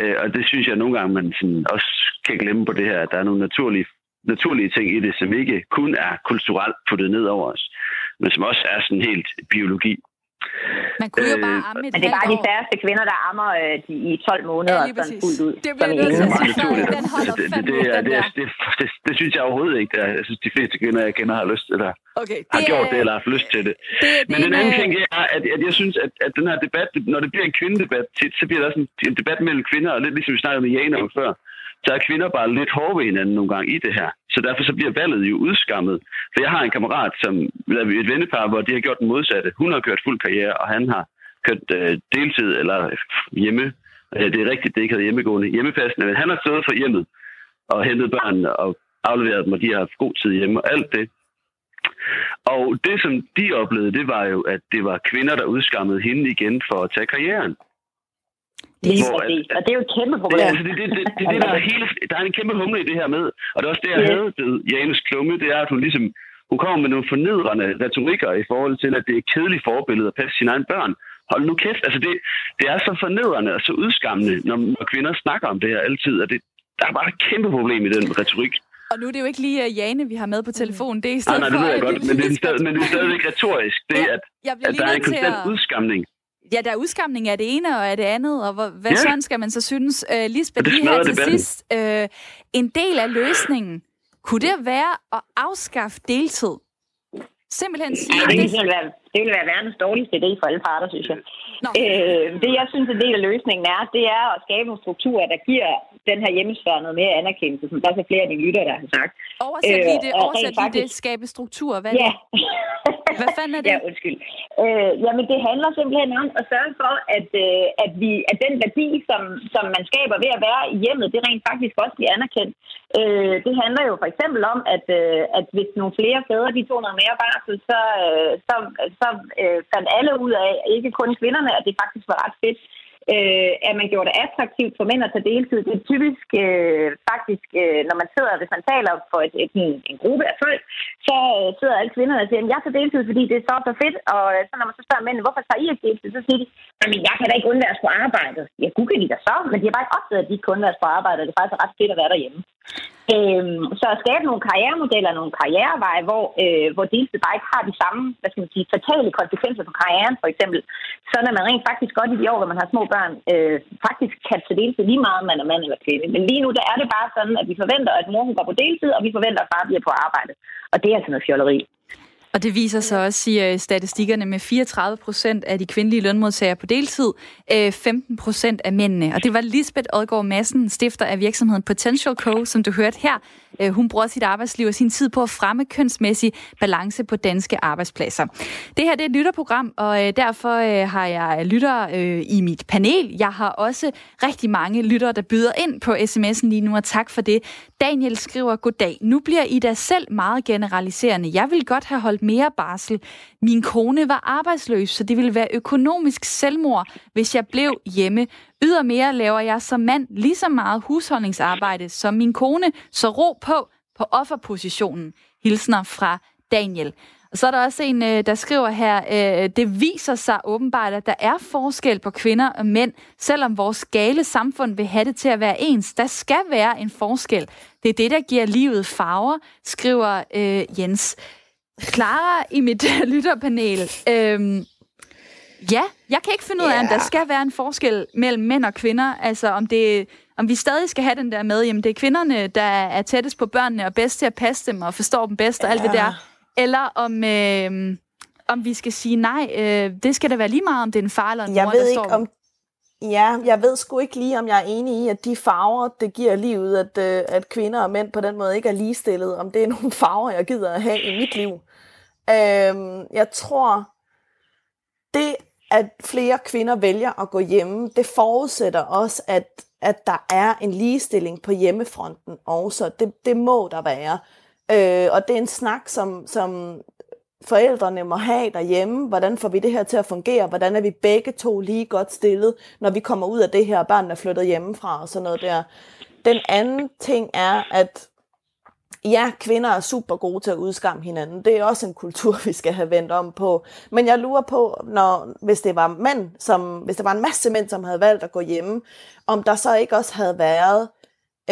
S2: Øh, og det synes jeg nogle gange, man sådan også kan glemme på det her, at der er nogle naturlige naturlige ting i det, som ikke kun er kulturelt puttet ned over os, men som også er sådan helt biologi.
S1: Man kunne jo bare øh, amme et
S9: Men det er bare de færreste kvinder, der ammer øh, de, i 12 måneder ja, sådan fuldt ud.
S1: Det bliver nødt til at sige, den holder det, det, det,
S2: det, det, det, det, synes jeg overhovedet ikke. Jeg synes, de fleste kvinder, jeg kender, har lyst til det.
S1: Okay,
S2: det har gjort det, eller har haft lyst til det. det, det Men den anden ting er, at, at jeg synes, at, at den her debat, når det bliver en kvindedebat tit, så bliver der sådan en debat mellem kvinder, og lidt ligesom vi snakkede med Jane om før så er kvinder bare lidt hårde ved hinanden nogle gange i det her. Så derfor så bliver valget jo udskammet. For jeg har en kammerat, som er et vennepar, hvor de har gjort den modsatte. Hun har kørt fuld karriere, og han har kørt øh, deltid eller hjemme. Øh, det er rigtigt, det ikke hedder hjemmegående. Hjemmepassende, men han har stået for hjemmet og hentet børnene og afleveret dem, og de har haft god tid hjemme og alt det. Og det, som de oplevede, det var jo, at det var kvinder, der udskammede hende igen for at tage karrieren.
S9: Det er, hvor, at, og det er jo et kæmpe problem.
S2: Det, altså, det, det, det, det, det, der, er hele, der er en kæmpe humle i det her med, og det er også det, jeg yeah. havde ved Janus Klumme, det er, at hun ligesom hun kommer med nogle fornedrende retorikker i forhold til, at det er et kedeligt forbillede at passe sine egne børn. Hold nu kæft, altså det, det er så fornedrende og så udskammende, når, når kvinder snakker om det her altid, og det, der er bare et kæmpe problem i den retorik.
S1: Og nu er det jo ikke lige uh, Jane, vi har med på telefonen. Det er i stedet
S2: nej, nej, det ved jeg godt, men det er, stadig, men det er stadigvæk retorisk. Det, ja, at, at der er en konstant at... udskamning.
S1: Ja, der er udskamning af det ene og af det andet, og hvad ja. sådan skal man så synes? Uh, Lisbeth, lige her til sidst. Uh, en del af løsningen, kunne det være at afskaffe deltid? Simpelthen sige,
S9: ja, det, det, Det ville være verdens dårligste idé for alle parter, synes jeg. Øh, det, jeg synes, en del af løsningen er, det er at skabe nogle strukturer, der giver den her hjemmesfære noget mere anerkendelse, som der er så flere af dine lytter, der har sagt.
S1: Oversæt lige det, øh, oversæt lige det, skabe struktur. Hvad,
S9: ja.
S1: Hvad fanden er det?
S9: Ja, undskyld. Øh, jamen, det handler simpelthen om at sørge for, at, øh, at, vi, at den værdi, som, som man skaber ved at være i hjemmet, det rent faktisk også bliver anerkendt. Øh, det handler jo for eksempel om, at, øh, at hvis nogle flere fædre de tog noget mere barsel, så, øh, så, så øh, fandt alle ud af, ikke kun kvinderne, at det faktisk var ret fedt øh, at man gjorde det attraktivt for mænd at tage deltid. Det er typisk øh, faktisk, øh, når man sidder, hvis man taler for et, et, en, en gruppe af folk, så øh, sidder alle kvinderne og siger, jeg tager deltid, fordi det er så så fedt. Og så når man så spørger mændene, hvorfor tager I ikke deltid, så siger de, at jeg kan da ikke undværes på arbejdet. Ja, gud kan de da så, men de har bare ikke opdaget, at de ikke kan undværes på arbejdet, og det er faktisk ret fedt at være derhjemme. Øhm, så at skabe nogle karrieremodeller, nogle karriereveje, hvor, øh, hvor deltid bare ikke har de samme hvad skal man sige, fatale konsekvenser på karrieren, for eksempel. Så når man rent faktisk godt i de år, hvor man har små børn, øh, faktisk kan tage deltid lige meget, om man er mand eller kvinde. Men lige nu, der er det bare sådan, at vi forventer, at mor går på deltid, og vi forventer, at far bliver på arbejde. Og det er altså noget fjolleri.
S1: Og det viser sig også, siger øh, statistikkerne, med 34 procent af de kvindelige lønmodtagere på deltid, øh, 15 procent af mændene. Og det var Lisbeth Odgaard Madsen, stifter af virksomheden Potential Co., som du hørte her. Øh, hun bruger sit arbejdsliv og sin tid på at fremme kønsmæssig balance på danske arbejdspladser. Det her det er et lytterprogram, og derfor har jeg lytter i mit panel. Jeg har også rigtig mange lyttere, der byder ind på sms'en lige nu, og tak for det. Daniel skriver, goddag. Nu bliver I da selv meget generaliserende. Jeg vil godt have holdt holdt mere barsel. Min kone var arbejdsløs, så det ville være økonomisk selvmord, hvis jeg blev hjemme. Ydermere laver jeg som mand lige så meget husholdningsarbejde som min kone, så ro på på offerpositionen. Hilsner fra Daniel. Så er der også en, øh, der skriver her, øh, det viser sig åbenbart, at der er forskel på kvinder og mænd, selvom vores gale samfund vil have det til at være ens. Der skal være en forskel. Det er det, der giver livet farver, skriver øh, Jens. Clara i mit lytterpanel. Øhm, ja, jeg kan ikke finde ud af, yeah. om der skal være en forskel mellem mænd og kvinder. Altså, om, det, om vi stadig skal have den der med, jamen det er kvinderne, der er tættest på børnene og bedst til at passe dem og forstår dem bedst og yeah. alt det der. Eller om, øh, om vi skal sige nej, øh, det skal da være lige meget, om det er en far eller en
S3: jeg
S1: mor,
S3: ved
S1: der
S3: ikke,
S1: står
S3: om Ja, jeg ved sgu ikke lige, om jeg er enig i, at de farver, det giver livet, at, øh, at kvinder og mænd på den måde ikke er ligestillet, om det er nogle farver, jeg gider at have i mit liv. Øhm, jeg tror, det, at flere kvinder vælger at gå hjemme, det forudsætter også, at, at der er en ligestilling på hjemmefronten også. Det, det må der være. Øh, og det er en snak, som, som forældrene må have derhjemme. Hvordan får vi det her til at fungere? Hvordan er vi begge to lige godt stillet, når vi kommer ud af det her, børn er flyttet hjemmefra og sådan noget der. Den anden ting er, at ja, kvinder er super gode til at udskamme hinanden. Det er også en kultur, vi skal have vendt om på. Men jeg lurer på, når, hvis det var mænd, som, hvis der var en masse mænd, som havde valgt at gå hjemme, om der så ikke også havde været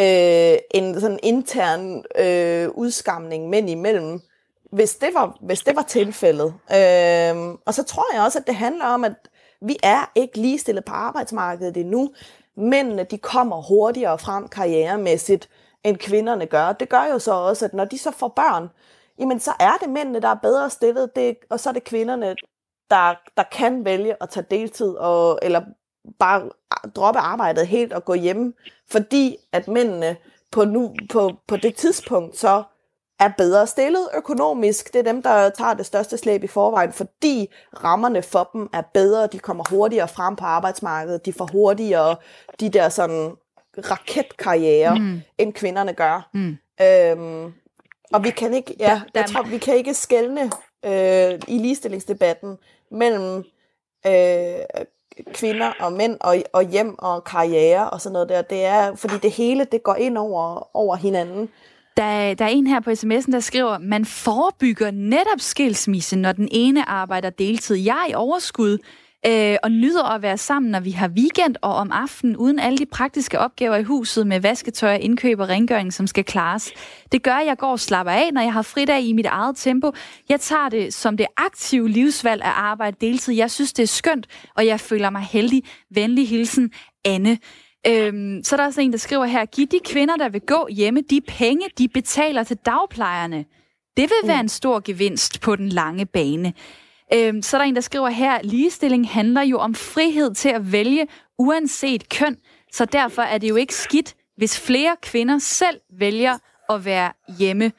S3: øh, en sådan intern øh, udskamning mænd imellem, hvis det var, hvis det var tilfældet. Øh, og så tror jeg også, at det handler om, at vi er ikke ligestillet på arbejdsmarkedet endnu. Mændene, de kommer hurtigere frem karrieremæssigt end kvinderne gør. Det gør jo så også, at når de så får børn, jamen så er det mændene, der er bedre stillet, det, og så er det kvinderne, der, der kan vælge at tage deltid, og, eller bare droppe arbejdet helt og gå hjem, fordi at mændene på, nu, på, på det tidspunkt så er bedre stillet økonomisk. Det er dem, der tager det største slæb i forvejen, fordi rammerne for dem er bedre. De kommer hurtigere frem på arbejdsmarkedet. De får hurtigere de der sådan raketkarriere, mm. end kvinderne gør. Mm. Øhm, og vi kan ikke, ja, jeg tror, vi kan ikke skelne øh, i ligestillingsdebatten mellem øh, kvinder og mænd og, og hjem og karriere og sådan noget der. Det er, fordi det hele, det går ind over, over hinanden.
S1: Der, der er en her på sms'en, der skriver, man forebygger netop skilsmisse, når den ene arbejder deltid. Jeg er i overskud, øh, og nyder at være sammen, når vi har weekend og om aftenen, uden alle de praktiske opgaver i huset med vasketøj, indkøb og rengøring, som skal klares. Det gør, at jeg går og slapper af, når jeg har fridag i mit eget tempo. Jeg tager det som det aktive livsvalg at arbejde deltid. Jeg synes, det er skønt, og jeg føler mig heldig. Venlig hilsen, Anne. Øhm, så er der også en, der skriver her, giv de kvinder, der vil gå hjemme, de penge, de betaler til dagplejerne. Det vil være mm. en stor gevinst på den lange bane. Øhm, så er der en, der skriver her, ligestilling handler jo om frihed til at vælge uanset køn, så derfor er det jo ikke skidt, hvis flere kvinder selv vælger at være hjemme.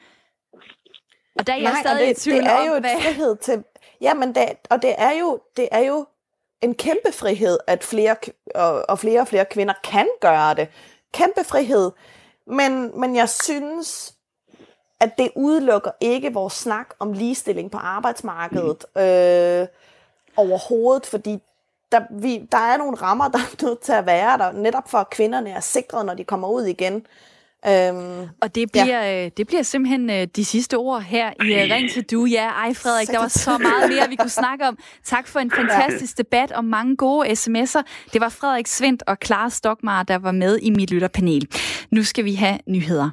S1: Og der er jeg
S3: Nej,
S1: stadig
S3: det,
S1: i tvivl
S3: det er
S1: om,
S3: jo
S1: hvad...
S3: frihed til... Jamen, det, og det er jo, det er jo en kæmpe frihed, at flere og, og flere og flere kvinder kan gøre det. Kæmpe frihed. Men, men jeg synes, at det udelukker ikke vores snak om ligestilling på arbejdsmarkedet øh, overhovedet, fordi der, vi, der er nogle rammer, der er nødt til at være der, netop for at kvinderne er sikret, når de kommer ud igen. Øhm,
S1: og det bliver, ja. det bliver simpelthen øh, de sidste ord her i uh, Ring til Du. Ja, ej Frederik, der var så meget mere, vi kunne snakke om. Tak for en fantastisk debat og mange gode sms'er. Det var Frederik Svendt og Clara Stokmar, der var med i mit lytterpanel. Nu skal vi have nyheder.